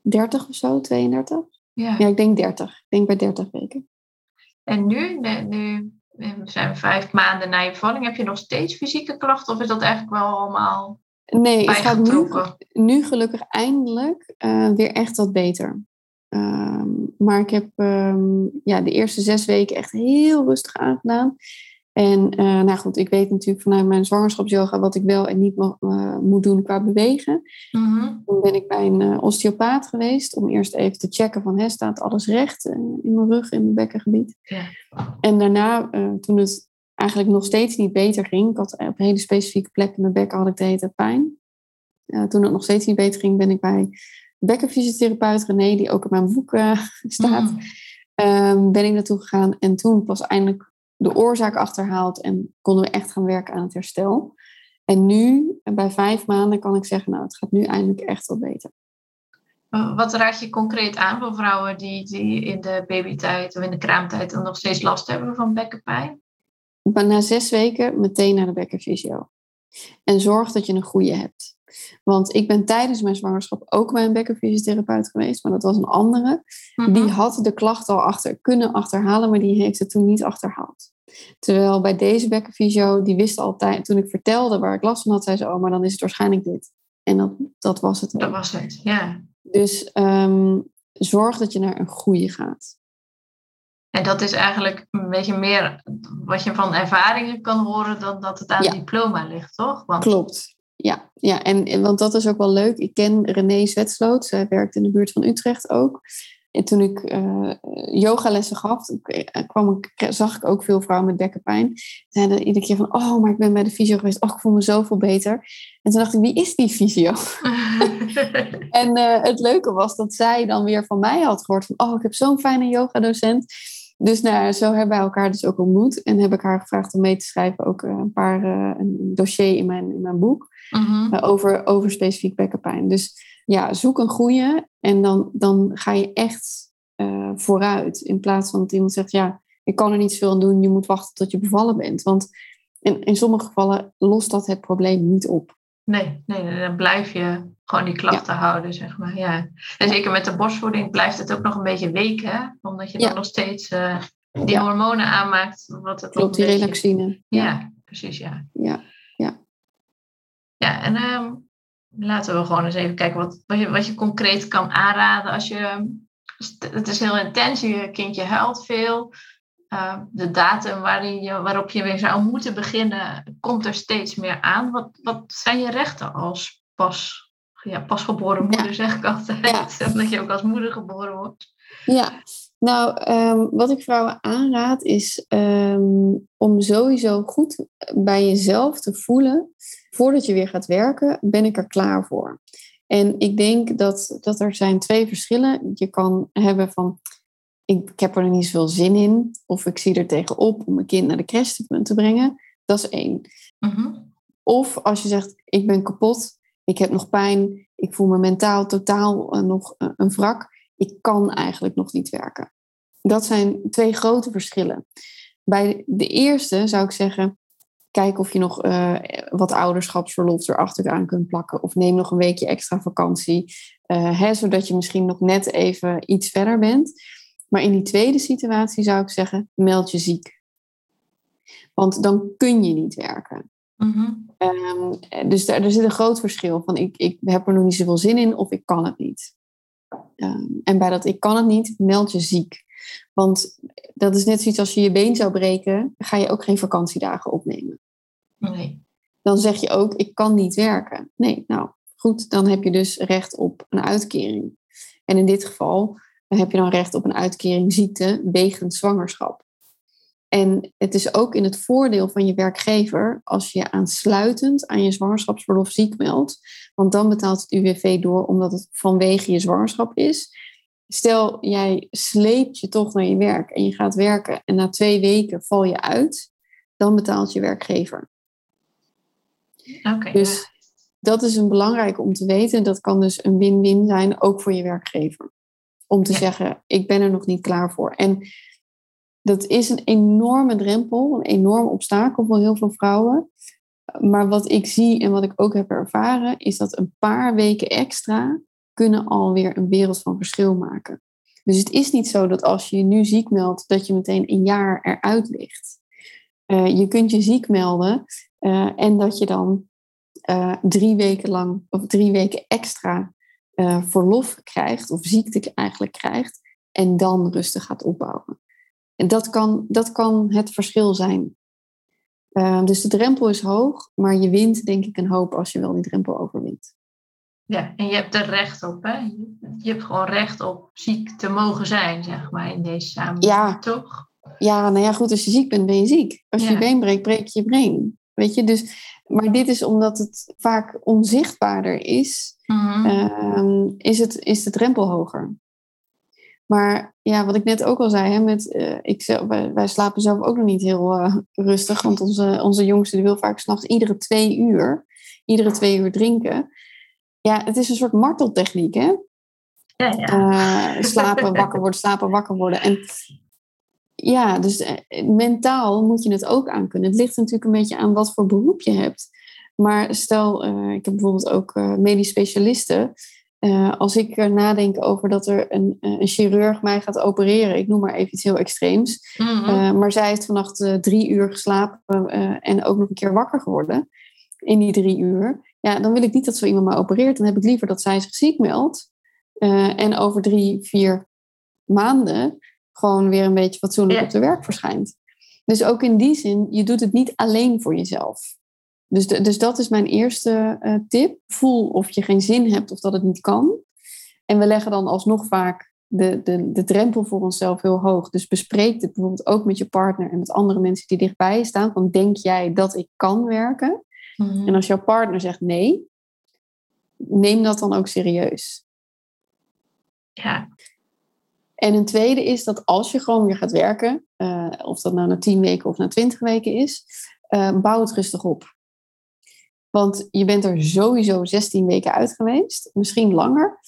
30 of zo, 32. Ja. ja, ik denk 30. Ik denk bij 30 weken. En nu, nu zijn we vijf maanden na je bevalling. Heb je nog steeds fysieke klachten of is dat eigenlijk wel allemaal Nee, het gaat nu, nu gelukkig eindelijk uh, weer echt wat beter. Um, maar ik heb um, ja, de eerste zes weken echt heel rustig aangedaan. En uh, nou goed, ik weet natuurlijk vanuit mijn zwangerschapsyoga wat ik wel en niet uh, moet doen qua bewegen. Mm -hmm. Toen ben ik bij een uh, osteopaat geweest om eerst even te checken van, hè, staat alles recht in mijn rug, in mijn bekkengebied. Ja. En daarna, toen het eigenlijk nog steeds niet beter ging, ik had op een hele specifieke plek in mijn bekken had ik de hele tijd pijn. toen het nog steeds niet beter ging, ben ik bij bekkenfysiotherapeut René, die ook in mijn boek staat, mm. um, ben ik naartoe gegaan. En toen pas eindelijk de oorzaak achterhaald en konden we echt gaan werken aan het herstel. En nu, bij vijf maanden, kan ik zeggen, nou, het gaat nu eindelijk echt wel beter. Wat raad je concreet aan voor vrouwen die, die in de babytijd of in de kraamtijd nog steeds last hebben van bekkenpijn? Na zes weken meteen naar de bekkenfysio. En zorg dat je een goede hebt. Want ik ben tijdens mijn zwangerschap ook bij een bekkenfysiotherapeut geweest, maar dat was een andere. Mhm. Die had de klacht al achter, kunnen achterhalen, maar die heeft het toen niet achterhaald. Terwijl bij deze bekkenfysio, die wist altijd, toen ik vertelde waar ik last van had, zei ze, oh, maar dan is het waarschijnlijk dit. En dat, dat was het. Dat was het, ja. Dus um, zorg dat je naar een goede gaat. En dat is eigenlijk een beetje meer wat je van ervaringen kan horen dan dat het aan het diploma ligt, toch? Want... Klopt. Ja, ja en, want dat is ook wel leuk. Ik ken René Zwetsloot. Zij werkt in de buurt van Utrecht ook. En toen ik uh, yogalessen gaf, eh, kwam ik, zag ik ook veel vrouwen met bekkenpijn. Zeiden iedere keer van, oh, maar ik ben bij de fysio geweest. Oh, ik voel me zoveel beter. En toen dacht ik, wie is die fysio? en uh, het leuke was dat zij dan weer van mij had gehoord van, oh, ik heb zo'n fijne yogadocent. Dus nou, zo hebben wij elkaar dus ook ontmoet. En heb ik haar gevraagd om mee te schrijven ook eh, een paar uh, een dossier in mijn, in mijn boek. Mhm. uh, over, over specifiek bekkenpijn. Dus ja, zoek een goede en dan, dan ga je echt uh, vooruit. In plaats van dat iemand zegt, ja, ik kan er niet zoveel aan doen. Je moet wachten tot je bevallen bent. Want in, in sommige gevallen lost dat het probleem niet op. Nee, nee, dan blijf je gewoon die klachten ja. houden, zeg maar. Ja. En zeker met de borstvoeding blijft het ook nog een beetje weken, omdat je dan nog steeds uh, die ja. hormonen aanmaakt. Wat het Klopt, die beetje... relaxine. Ja. precies, ja. Ja, ja. Ja, en um, laten we gewoon eens even kijken wat, wat, je, wat je concreet kan aanraden als je... Het is heel intens, je kindje huilt veel. Uh, de datum waarin je, waarop je weer zou moeten beginnen, komt er steeds meer aan. Wat, wat zijn je rechten als pas, ja, pasgeboren moeder, ja. zeg ik altijd. Ja. Omdat je ook als moeder geboren wordt. Ja, nou, um, wat ik vrouwen aanraad is um, om sowieso goed bij jezelf te voelen. Voordat je weer gaat werken, ben ik er klaar voor. En ik denk dat, dat er zijn twee verschillen. Je kan hebben van, ik, ik heb er niet zoveel zin in. Of ik zie er tegenop om mijn kind naar de crash te brengen. Dat is één. Mm-hmm. Of als je zegt, ik ben kapot, ik heb nog pijn, ik voel me mentaal totaal uh, nog uh, een wrak. Ik kan eigenlijk nog niet werken. Dat zijn twee grote verschillen. Bij de eerste zou ik zeggen, kijk of je nog uh, wat ouderschapsverlof erachter aan kunt plakken. Of neem nog een weekje extra vakantie. Hè, zodat je misschien nog net even iets verder bent. Maar in die tweede situatie zou ik zeggen, meld je ziek. Want dan kun je niet werken. Mm-hmm. Um, dus er, er, zit een groot verschil van ik, ik heb er nog niet zoveel zin in of ik kan het niet. Um, en bij dat ik kan het niet, meld je ziek. Want dat is net zoiets als je je been zou breken, ga je ook geen vakantiedagen opnemen. Nee. Dan zeg je ook, ik kan niet werken. Nee, nou goed, dan heb je dus recht op een uitkering. En in dit geval heb je dan recht op een uitkering ziekte wegens zwangerschap. En het is ook in het voordeel van je werkgever als je aansluitend aan je zwangerschapsverlof ziek meldt. Want dan betaalt het UWV door omdat het vanwege je zwangerschap is. Stel, jij sleept je toch naar je werk en je gaat werken en na twee weken val je uit, dan betaalt je werkgever. Okay, dus ja. dat is een belangrijk om te weten. Dat kan dus een win-win zijn, ook voor je werkgever. Om te ja. zeggen, ik ben er nog niet klaar voor. En dat is een enorme drempel, een enorm obstakel voor heel veel vrouwen. Maar wat ik zie en wat ik ook heb ervaren, is dat een paar weken extra kunnen alweer een wereld van verschil maken. Dus het is niet zo dat als je je nu ziek meldt, dat je meteen een jaar eruit ligt. Uh, je kunt je ziek melden uh, en dat je dan uh, drie weken lang of drie weken extra verlof krijgt, of ziekte eigenlijk krijgt, en dan rustig gaat opbouwen. En dat kan, dat kan het verschil zijn. Uh, dus de drempel is hoog, maar je wint denk ik een hoop als je wel die drempel overwint. Ja, en je hebt er recht op, hè? Je hebt gewoon recht op ziek te mogen zijn, zeg maar, in deze samenleving, ja. toch? Ja, nou ja, goed, als je ziek bent, ben je ziek. Als je ja. je been breekt, breek je je been. Weet je, dus, maar dit is omdat het vaak onzichtbaarder is, mm-hmm. uh, is, het, is de drempel hoger. Maar ja, wat ik net ook al zei, hè, met, uh, ik zelf, wij, wij, slapen zelf ook nog niet heel uh, rustig. Want onze, onze jongste die wil vaak s'nachts iedere twee uur, iedere twee uur drinken. Ja, het is een soort marteltechniek, hè? Ja, ja. Uh, slapen, wakker worden, slapen, wakker worden. En ja, dus mentaal moet je het ook aankunnen. Het ligt natuurlijk een beetje aan wat voor beroep je hebt. Maar stel, ik heb bijvoorbeeld ook medisch specialisten. Uh, als ik er nadenk over dat er een, een, chirurg mij gaat opereren, ik noem maar even iets heel extreems. Mm-hmm. Uh, maar zij heeft vannacht uh, drie uur geslapen en ook nog een keer wakker geworden in die drie uur. Ja, dan wil ik niet dat zo iemand mij opereert. Dan heb ik liever dat zij zich ziek meldt en over drie, vier maanden gewoon weer een beetje fatsoenlijk op de werk verschijnt. Dus ook in die zin, je doet het niet alleen voor jezelf. Dus, de, dus dat is mijn eerste uh, tip. Voel of je geen zin hebt of dat het niet kan. En we leggen dan alsnog vaak de, de, de drempel voor onszelf heel hoog. Dus bespreek dit bijvoorbeeld ook met je partner en met andere mensen die dichtbij je staan. Van denk jij dat ik kan werken? Mhm. En als jouw partner zegt nee, neem dat dan ook serieus. Ja, En een tweede is dat als je gewoon weer gaat werken, uh, of dat nou na 10 weken of na 20 weken is, uh, bouw het rustig op. Want je bent er sowieso 16 weken uit geweest, misschien langer.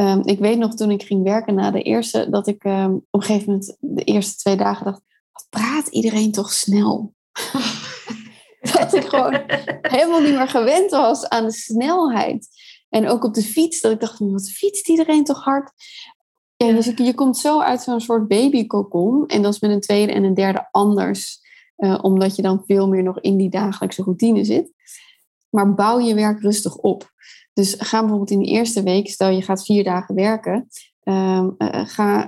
Um, ik weet nog toen ik ging werken na de eerste, dat ik um, op een gegeven moment de eerste twee dagen dacht, wat praat iedereen toch snel? dat ik gewoon helemaal niet meer gewend was aan de snelheid. En ook op de fiets, dat ik dacht, wat fietst iedereen toch hard? Ja, dus je komt zo uit zo'n soort babykokon. En dat is met een tweede en een derde anders. Uh, omdat je dan veel meer nog in die dagelijkse routine zit. Maar bouw je werk rustig op. Dus ga bijvoorbeeld in de eerste week, stel je gaat vier dagen werken, uh, uh, ga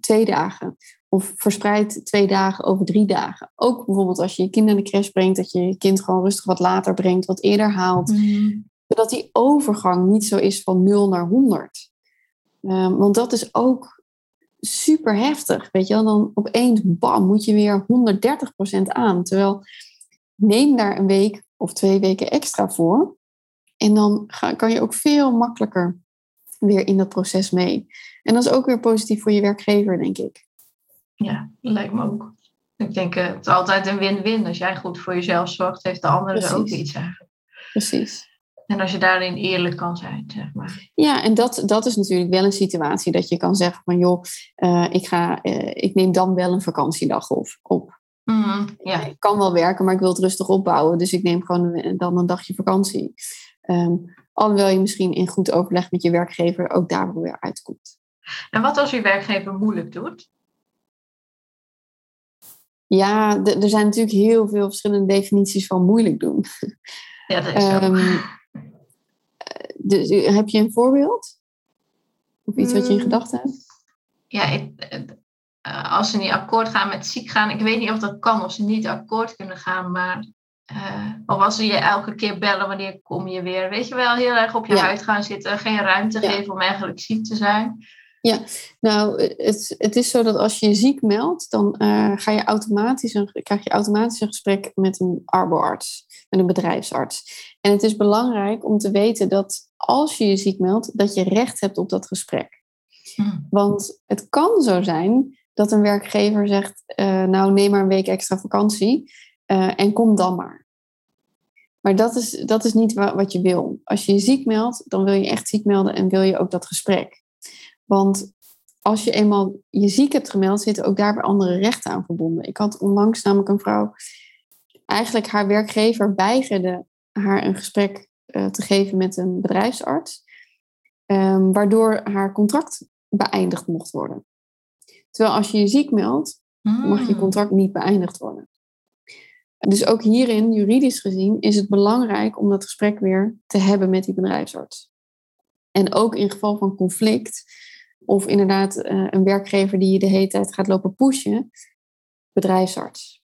twee dagen. Of verspreid twee dagen over drie dagen. Ook bijvoorbeeld als je je kind naar de crash brengt, dat je je kind gewoon rustig wat later brengt, wat eerder haalt. Mm. Zodat die overgang niet zo is van 0 naar 100. Um, want dat is ook super heftig. Weet je wel, dan opeens, bam, moet je weer 130% aan. Terwijl neem daar een week of twee weken extra voor. En dan ga, kan je ook veel makkelijker weer in dat proces mee. En dat is ook weer positief voor je werkgever, denk ik. Ja, lijkt me ook. Ik denk, uh, het is altijd een win-win. Als jij goed voor jezelf zorgt, heeft de andere er ook iets aan. Precies. En als je daarin eerlijk kan zijn, zeg maar. Ja, en dat, dat is natuurlijk wel een situatie dat je kan zeggen van joh, uh, ik, ga, uh, ik neem dan wel een vakantiedag op. op. Mm, ja. Ik kan wel werken, maar ik wil het rustig opbouwen. Dus ik neem gewoon een, dan een dagje vakantie. Um, alhoewel je misschien in goed overleg met je werkgever ook daar weer uitkomt. En wat als je werkgever moeilijk doet? Ja, er zijn natuurlijk heel veel verschillende definities van moeilijk doen. Ja, dat is um, dus, heb je een voorbeeld? Of iets wat je in mm. gedachten hebt? Ja, ik, eh, als ze niet akkoord gaan met ziek gaan, ik weet niet of dat kan, of ze niet akkoord kunnen gaan, maar uh, of als ze je elke keer bellen, wanneer kom je weer? Weet je wel, heel erg op je ja. huid gaan zitten, geen ruimte ja. geven om eigenlijk ziek te zijn. Ja, nou, het, het is zo dat als je je ziek meldt, dan uh, ga je automatisch een, krijg je automatisch een gesprek met een arboarts, met een bedrijfsarts. En het is belangrijk om te weten dat als je je ziek meldt, dat je recht hebt op dat gesprek. Hmm. Want het kan zo zijn dat een werkgever zegt, uh, nou neem maar een week extra vakantie uh, en kom dan maar. Maar dat is, dat is niet wat je wil. Als je je ziek meldt, dan wil je echt ziek melden en wil je ook dat gesprek. Want als je eenmaal je ziek hebt gemeld, zitten ook daar weer andere rechten aan verbonden. Ik had onlangs namelijk een vrouw, eigenlijk haar werkgever weigerde haar een gesprek uh, te geven met een bedrijfsarts, um, waardoor haar contract beëindigd mocht worden. Terwijl als je je ziek meldt, mag je Hmm. contract niet beëindigd worden. Dus ook hierin, juridisch gezien, is het belangrijk om dat gesprek weer te hebben met die bedrijfsarts. En ook in geval van conflict, of inderdaad uh, een werkgever die je de hele tijd gaat lopen pushen, bedrijfsarts.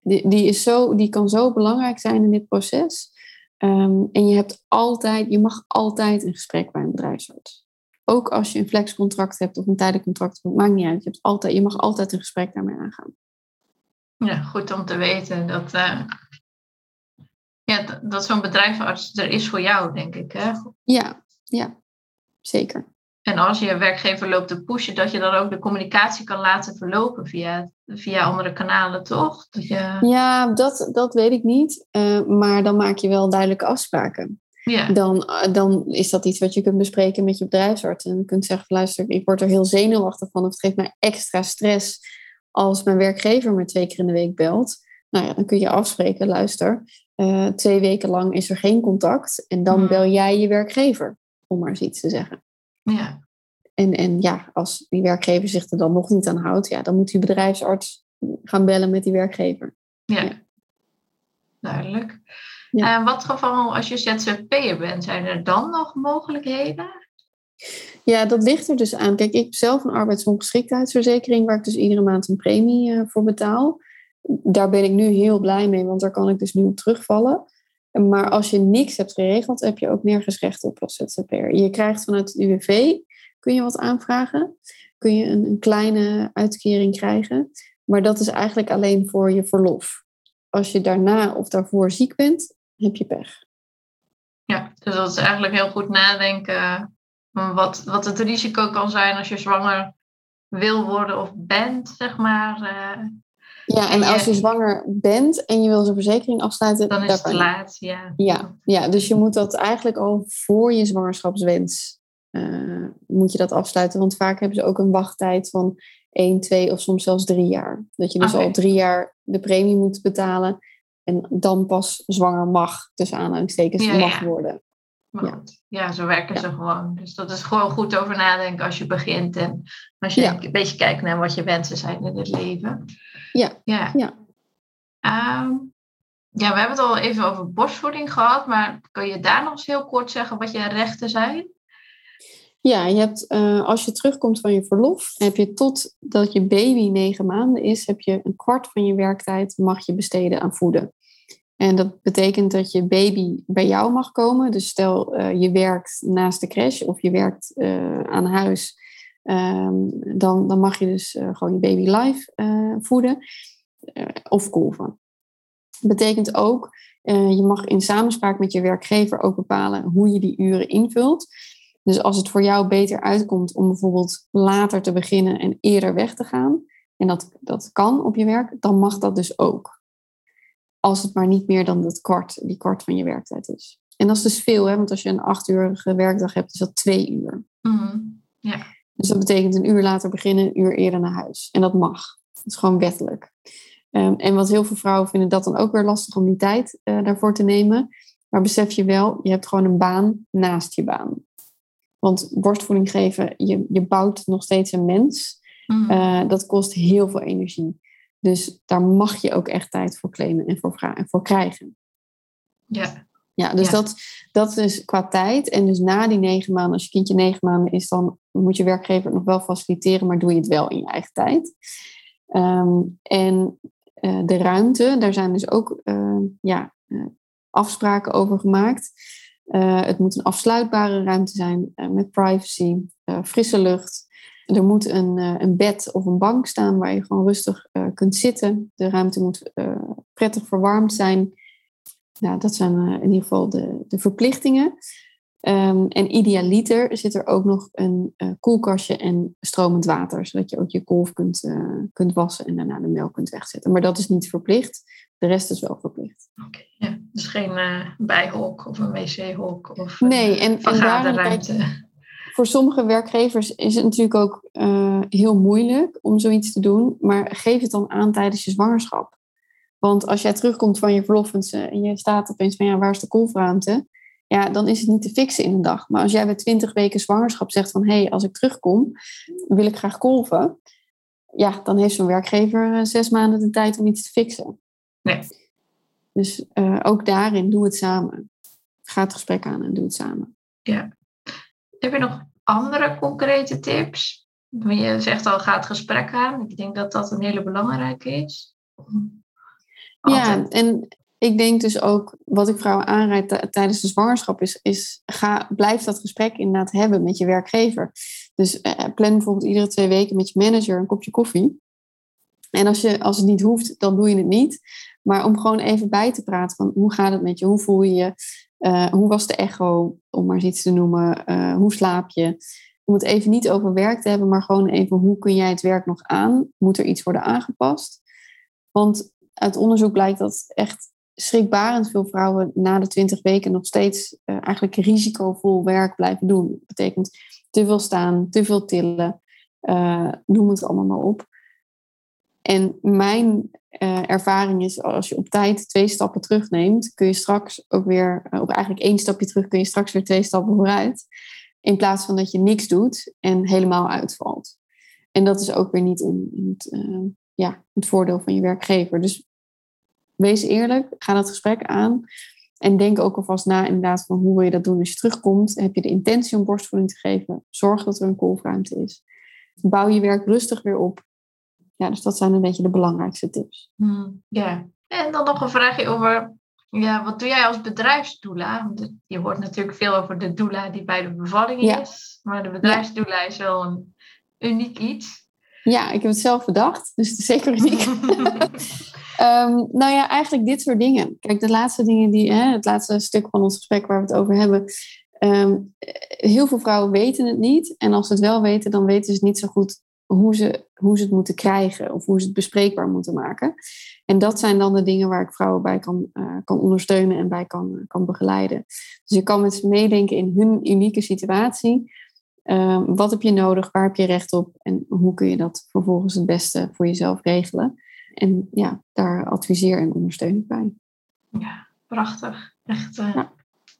Die, die, is zo, die kan zo belangrijk zijn in dit proces. Um, en je, hebt altijd, je mag altijd een gesprek bij een bedrijfsarts. Ook als je een flexcontract hebt of een tijdelijk contract, maakt niet uit. Je, hebt altijd, je mag altijd een gesprek daarmee aangaan. Ja, goed om te weten dat, uh, ja, dat, zo'n bedrijfsarts er is voor jou, denk ik. Hè? Ja, ja, zeker. En als je werkgever loopt te pushen, dat je dan ook de communicatie kan laten verlopen via, via andere kanalen, toch? Dat je... Ja, dat, dat weet ik niet. Uh, maar dan maak je wel duidelijke afspraken. Ja. Dan, uh, dan is dat iets wat je kunt bespreken met je bedrijfsarts. En je kunt zeggen, luister, ik word er heel zenuwachtig van. Of het geeft mij extra stress als mijn werkgever me twee keer in de week belt. Nou ja, dan kun je afspreken, luister, uh, twee weken lang is er geen contact. En dan Hmm. bel jij je werkgever, om maar eens iets te zeggen. Ja. En, en ja, als die werkgever zich er dan nog niet aan houdt, ja, dan moet die bedrijfsarts gaan bellen met die werkgever. Ja, Ja. duidelijk. Ja. En wat geval als je ZZP'er bent, zijn er dan nog mogelijkheden? Ja, dat ligt er dus aan. Kijk, ik heb zelf een arbeidsongeschiktheidsverzekering waar ik dus iedere maand een premie uh, voor betaal. Daar ben ik nu heel blij mee, want daar kan ik dus nu op terugvallen. Maar als je niks hebt geregeld, heb je ook nergens recht op als ZZP'er. Je krijgt vanuit het UWV, kun je wat aanvragen. Kun je een, een kleine uitkering krijgen. Maar dat is eigenlijk alleen voor je verlof. Als je daarna of daarvoor ziek bent, heb je pech. Ja, dus dat is eigenlijk heel goed nadenken wat, wat het risico kan zijn als je zwanger wil worden of bent, zeg maar. Uh, ja, en, als je zwanger bent en je wil zo'n verzekering afsluiten, dan is het laat. Ja. ja. Ja, dus je moet dat eigenlijk al voor je zwangerschapswens uh, moet je dat afsluiten. Want vaak hebben ze ook een wachttijd van 1, 2 of soms zelfs drie jaar. Dat je dus al drie jaar de premie moet betalen en dan pas zwanger mag, tussen aanhalingstekens, ja, mag worden. ja. ja, zo werken ze gewoon. Dus dat is gewoon goed over nadenken als je begint. En als je een beetje kijkt naar wat je wensen zijn in het leven. Ja. Ja. Ja. Um, ja, we hebben het al even over borstvoeding gehad. Maar kun je daar nog eens heel kort zeggen wat je rechten zijn? Ja, je hebt, uh, als je terugkomt van je verlof, heb je totdat je baby negen maanden is, heb je een kwart van je werktijd mag je besteden aan voeden. En dat betekent dat je baby bij jou mag komen. Dus stel uh, je werkt naast de crash of je werkt uh, aan huis, um, dan, dan mag je dus gewoon je baby live voeden of kolven. Dat betekent ook, je mag in samenspraak met je werkgever ook bepalen hoe je die uren invult. Dus als het voor jou beter uitkomt om bijvoorbeeld later te beginnen en eerder weg te gaan, en dat, dat kan op je werk, dan mag dat dus ook. Als het maar niet meer dan dat kwart, die kwart van je werktijd is. En dat is dus veel, hè? want als je een achtuurige werkdag hebt, is dat twee uur. Mm ja. Dus dat betekent een uur later beginnen, een uur eerder naar huis. En dat mag. Dat is gewoon wettelijk. Um, en wat heel veel vrouwen vinden dat dan ook weer lastig om die tijd uh, daarvoor te nemen. Maar besef je wel, je hebt gewoon een baan naast je baan. Want borstvoeding geven, je, je bouwt nog steeds een mens. Mm. Uh, dat kost heel veel energie. Dus daar mag je ook echt tijd voor claimen en voor, en voor krijgen. Ja. Ja, dus Dat, dat is qua tijd. En dus na die negen maanden, als je kindje negen maanden is, dan moet je werkgever het nog wel faciliteren, maar doe je het wel in je eigen tijd. Um, en uh, de ruimte, daar zijn dus ook uh, ja, afspraken over gemaakt. Het moet een afsluitbare ruimte zijn met privacy, frisse lucht. Er moet een, een bed of een bank staan waar je gewoon rustig kunt zitten. De ruimte moet prettig verwarmd zijn. Nou, dat zijn in ieder geval de, de verplichtingen. Um, en idealiter zit er ook nog een koelkastje en stromend water, zodat je ook je kolf kunt, kunt wassen en daarna de melk kunt wegzetten. Maar dat is niet verplicht. De rest is wel verplicht. Oké, ja. Dus geen bijhok of een wc-hok of nee, en, vergaderruimte. Voor sommige werkgevers is het natuurlijk ook uh, heel moeilijk om zoiets te doen. Maar geef het dan aan tijdens je zwangerschap. Want als jij terugkomt van je verlof en je staat opeens van ja, waar is de kolfruimte? Ja, dan is het niet te fixen in een dag. Maar als jij bij 20 weken zwangerschap zegt van hé, hey, als ik terugkom, wil ik graag kolven. Ja, dan heeft zo'n werkgever uh, zes maanden de tijd om iets te fixen. Nee. Dus uh, ook daarin, doe het samen. Ga het gesprek aan en doe het samen. Ja. Heb je nog andere concrete tips? Je zegt al, ga het gesprek aan. Ik denk dat dat een hele belangrijke is. Ja, en ik denk dus ook, wat ik vrouwen aanrijd tijdens de zwangerschap, is, is ga, blijf dat gesprek inderdaad hebben met je werkgever. Dus uh, plan bijvoorbeeld iedere twee weken met je manager een kopje koffie. En als, je, als het niet hoeft, dan doe je het niet. Maar om gewoon even bij te praten van hoe gaat het met je? Hoe voel je je? Uh, hoe was de echo, om maar iets te noemen? Uh, hoe slaap je? Om het even niet over werk te hebben, maar gewoon even hoe kun jij het werk nog aan? Moet er iets worden aangepast? Want uit onderzoek blijkt dat echt schrikbarend veel vrouwen na de 20 weken nog steeds uh, eigenlijk risicovol werk blijven doen. Dat betekent te veel staan, te veel tillen, noem het allemaal maar op. En mijn uh, ervaring is, als je op tijd twee stappen terugneemt, kun je straks ook weer, uh, of eigenlijk één stapje terug, kun je straks weer twee stappen vooruit. In plaats van dat je niks doet en helemaal uitvalt. En dat is ook weer niet in, in het, uh, ja, het voordeel van je werkgever. Dus wees eerlijk, ga dat gesprek aan. En denk ook alvast na inderdaad van hoe wil je dat doen als je terugkomt. Heb je de intentie om borstvoeding te geven? Zorg dat er een kolfruimte is. Bouw je werk rustig weer op ja, dus dat zijn een beetje de belangrijkste tips. Hmm, ja, en dan nog een vraagje over, ja, wat doe jij als bedrijfsdoula? Je hoort natuurlijk veel over de doula die bij de bevalling is, maar de bedrijfsdoula is wel een uniek iets. Ja, ik heb het zelf bedacht, dus het is zeker uniek. um, nou ja, eigenlijk dit soort dingen. Kijk, de laatste dingen die, hè, het laatste stuk van ons gesprek waar we het over hebben. Um, heel veel vrouwen weten het niet. En als ze het wel weten, dan weten ze het niet zo goed hoe ze, hoe ze het moeten krijgen of hoe ze het bespreekbaar moeten maken. En dat zijn dan de dingen waar ik vrouwen bij kan, uh, kan ondersteunen en bij kan, kan begeleiden. Dus je kan met ze meedenken in hun unieke situatie. Uh, wat heb je nodig? Waar heb je recht op? En hoe kun je dat vervolgens het beste voor jezelf regelen? En ja, daar adviseer en ondersteun ik bij. Ja, prachtig. Echt uh, ja.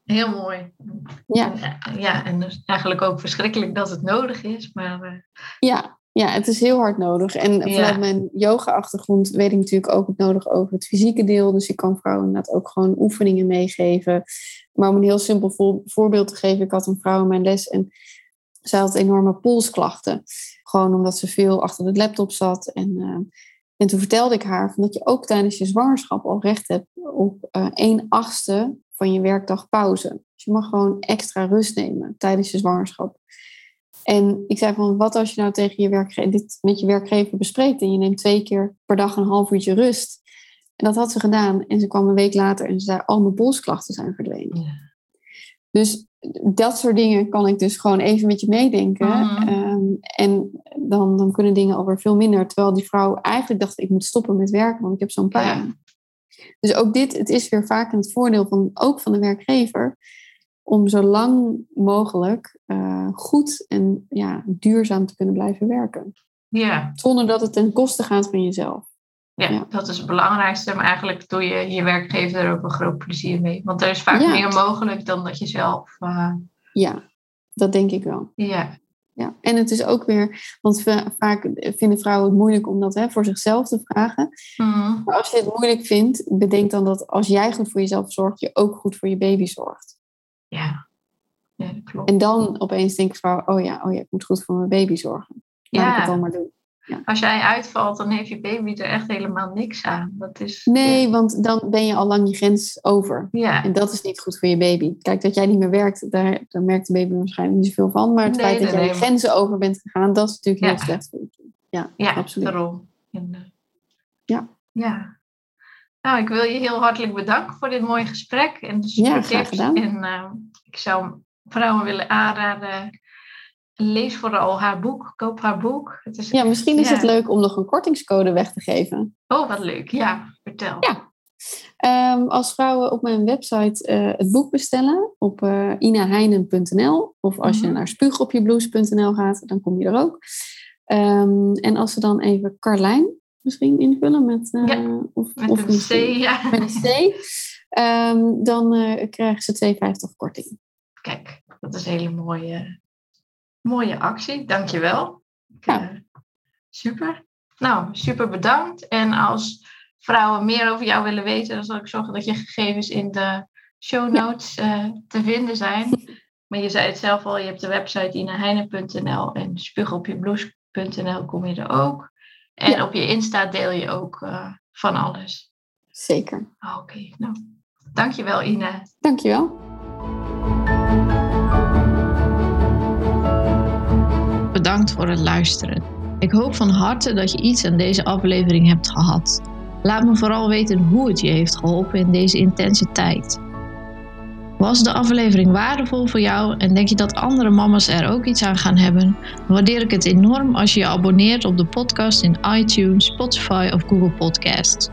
heel mooi. Ja. En, ja, en dus eigenlijk ook verschrikkelijk dat het nodig is. Maar, ja, ja, het is heel hard nodig. En vanuit mijn yoga-achtergrond weet ik natuurlijk ook het nodig over het fysieke deel. Dus ik kan vrouwen inderdaad ook gewoon oefeningen meegeven. Maar om een heel simpel voorbeeld te geven, ik had een vrouw in mijn les en zij had enorme polsklachten. Gewoon omdat ze veel achter de laptop zat. En, uh, en toen vertelde ik haar van dat je ook tijdens je zwangerschap al recht hebt op uh, een achtste van je werkdag pauze. Dus je mag gewoon extra rust nemen tijdens je zwangerschap. En ik zei van, wat als je nou tegen je werkgever, dit met je werkgever bespreekt en je neemt twee keer per dag een half uurtje rust. En dat had ze gedaan. En ze kwam een week later en ze zei, al mijn polsklachten zijn verdwenen. Ja. Dus dat soort dingen kan ik dus gewoon even met je meedenken. Mhm. Ehm, en dan, dan kunnen dingen alweer veel minder. Terwijl die vrouw eigenlijk dacht, ik moet stoppen met werken, want ik heb zo'n pijn. Dus ook dit, het is weer vaak het voordeel van, ook van de werkgever om zo lang mogelijk uh, goed en ja, duurzaam te kunnen blijven werken. Ja. Zonder dat het ten koste gaat van jezelf. Ja, dat is het belangrijkste. Maar eigenlijk doe je je werkgever er ook een groot plezier mee. Want er is vaak meer mogelijk dan dat je zelf. Uh... Ja, dat denk ik wel. Ja. Ja, en het is ook weer, want vaak vinden vrouwen het moeilijk om dat hè, voor zichzelf te vragen. Mm. Maar als je het moeilijk vindt, bedenk dan dat als jij goed voor jezelf zorgt, je ook goed voor je baby zorgt. Ja, ja dat klopt. En dan opeens denk ik van, oh ja, oh ja, ik moet goed voor mijn baby zorgen. Laat ja. ik het dan maar doen. Ja. Als jij uitvalt, dan heeft je baby er echt helemaal niks aan. Dat is, nee, want dan ben je al lang je grens over. Ja. En dat is niet goed voor je baby. Kijk, dat jij niet meer werkt, daar, daar merkt de baby waarschijnlijk niet zoveel van. Maar het feit dat jij je grenzen over bent gegaan, dat is natuurlijk heel slecht voor je. Ja, ja absoluut. daarom. En, uh, ja. Ja. Nou, ik wil je heel hartelijk bedanken voor dit mooie gesprek en de super ja, tips. Gedaan. En uh, ik zou vrouwen willen aanraden, lees vooral haar boek, koop haar boek. Het is, ja, misschien is ja. het leuk om nog een kortingscode weg te geven. Oh, wat leuk. Ja, vertel. Ja. Um, als vrouwen op mijn website uh, het boek bestellen op uh, inaheinen.nl of als mm -hmm. je naar spuugopjeblouse.nl gaat, dan kom je er ook. Um, en als ze dan even Carlijn misschien invullen met, uh, ja, of, met of een C. Ja. Met een C. Um, dan uh, krijgen ze 2,50 korting. Kijk, dat is een hele mooie, mooie actie. Dankjewel. Ja. Uh, super. Nou, super bedankt. En als vrouwen meer over jou willen weten, dan zal ik zorgen dat je gegevens in de show notes ja. te vinden zijn. Maar je zei het zelf al, je hebt de website inaheinen.nl en spugelopjeblouse.nl kom je er ook. En ja. op je Insta deel je ook uh, van alles. Zeker. Oké, okay, nou, dankjewel Ina. Dankjewel. Bedankt voor het luisteren. Ik hoop van harte dat je iets aan deze aflevering hebt gehad. Laat me vooral weten hoe het je heeft geholpen in deze intense tijd. Was de aflevering waardevol voor jou en denk je dat andere mama's er ook iets aan gaan hebben? Waardeer ik het enorm als je je abonneert op de podcast in iTunes, Spotify of Google Podcasts.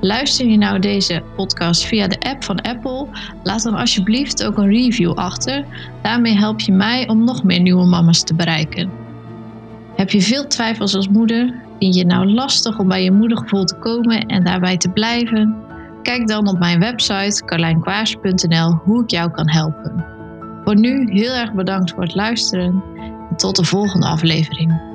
Luister je nou deze podcast via de app van Apple? Laat dan alsjeblieft ook een review achter. Daarmee help je mij om nog meer nieuwe mama's te bereiken. Heb je veel twijfels als moeder? Vind je het nou lastig om bij je moedergevoel te komen en daarbij te blijven? Kijk dan op mijn website carlijnkwaars.nl hoe ik jou kan helpen. Voor nu heel erg bedankt voor het luisteren en tot de volgende aflevering.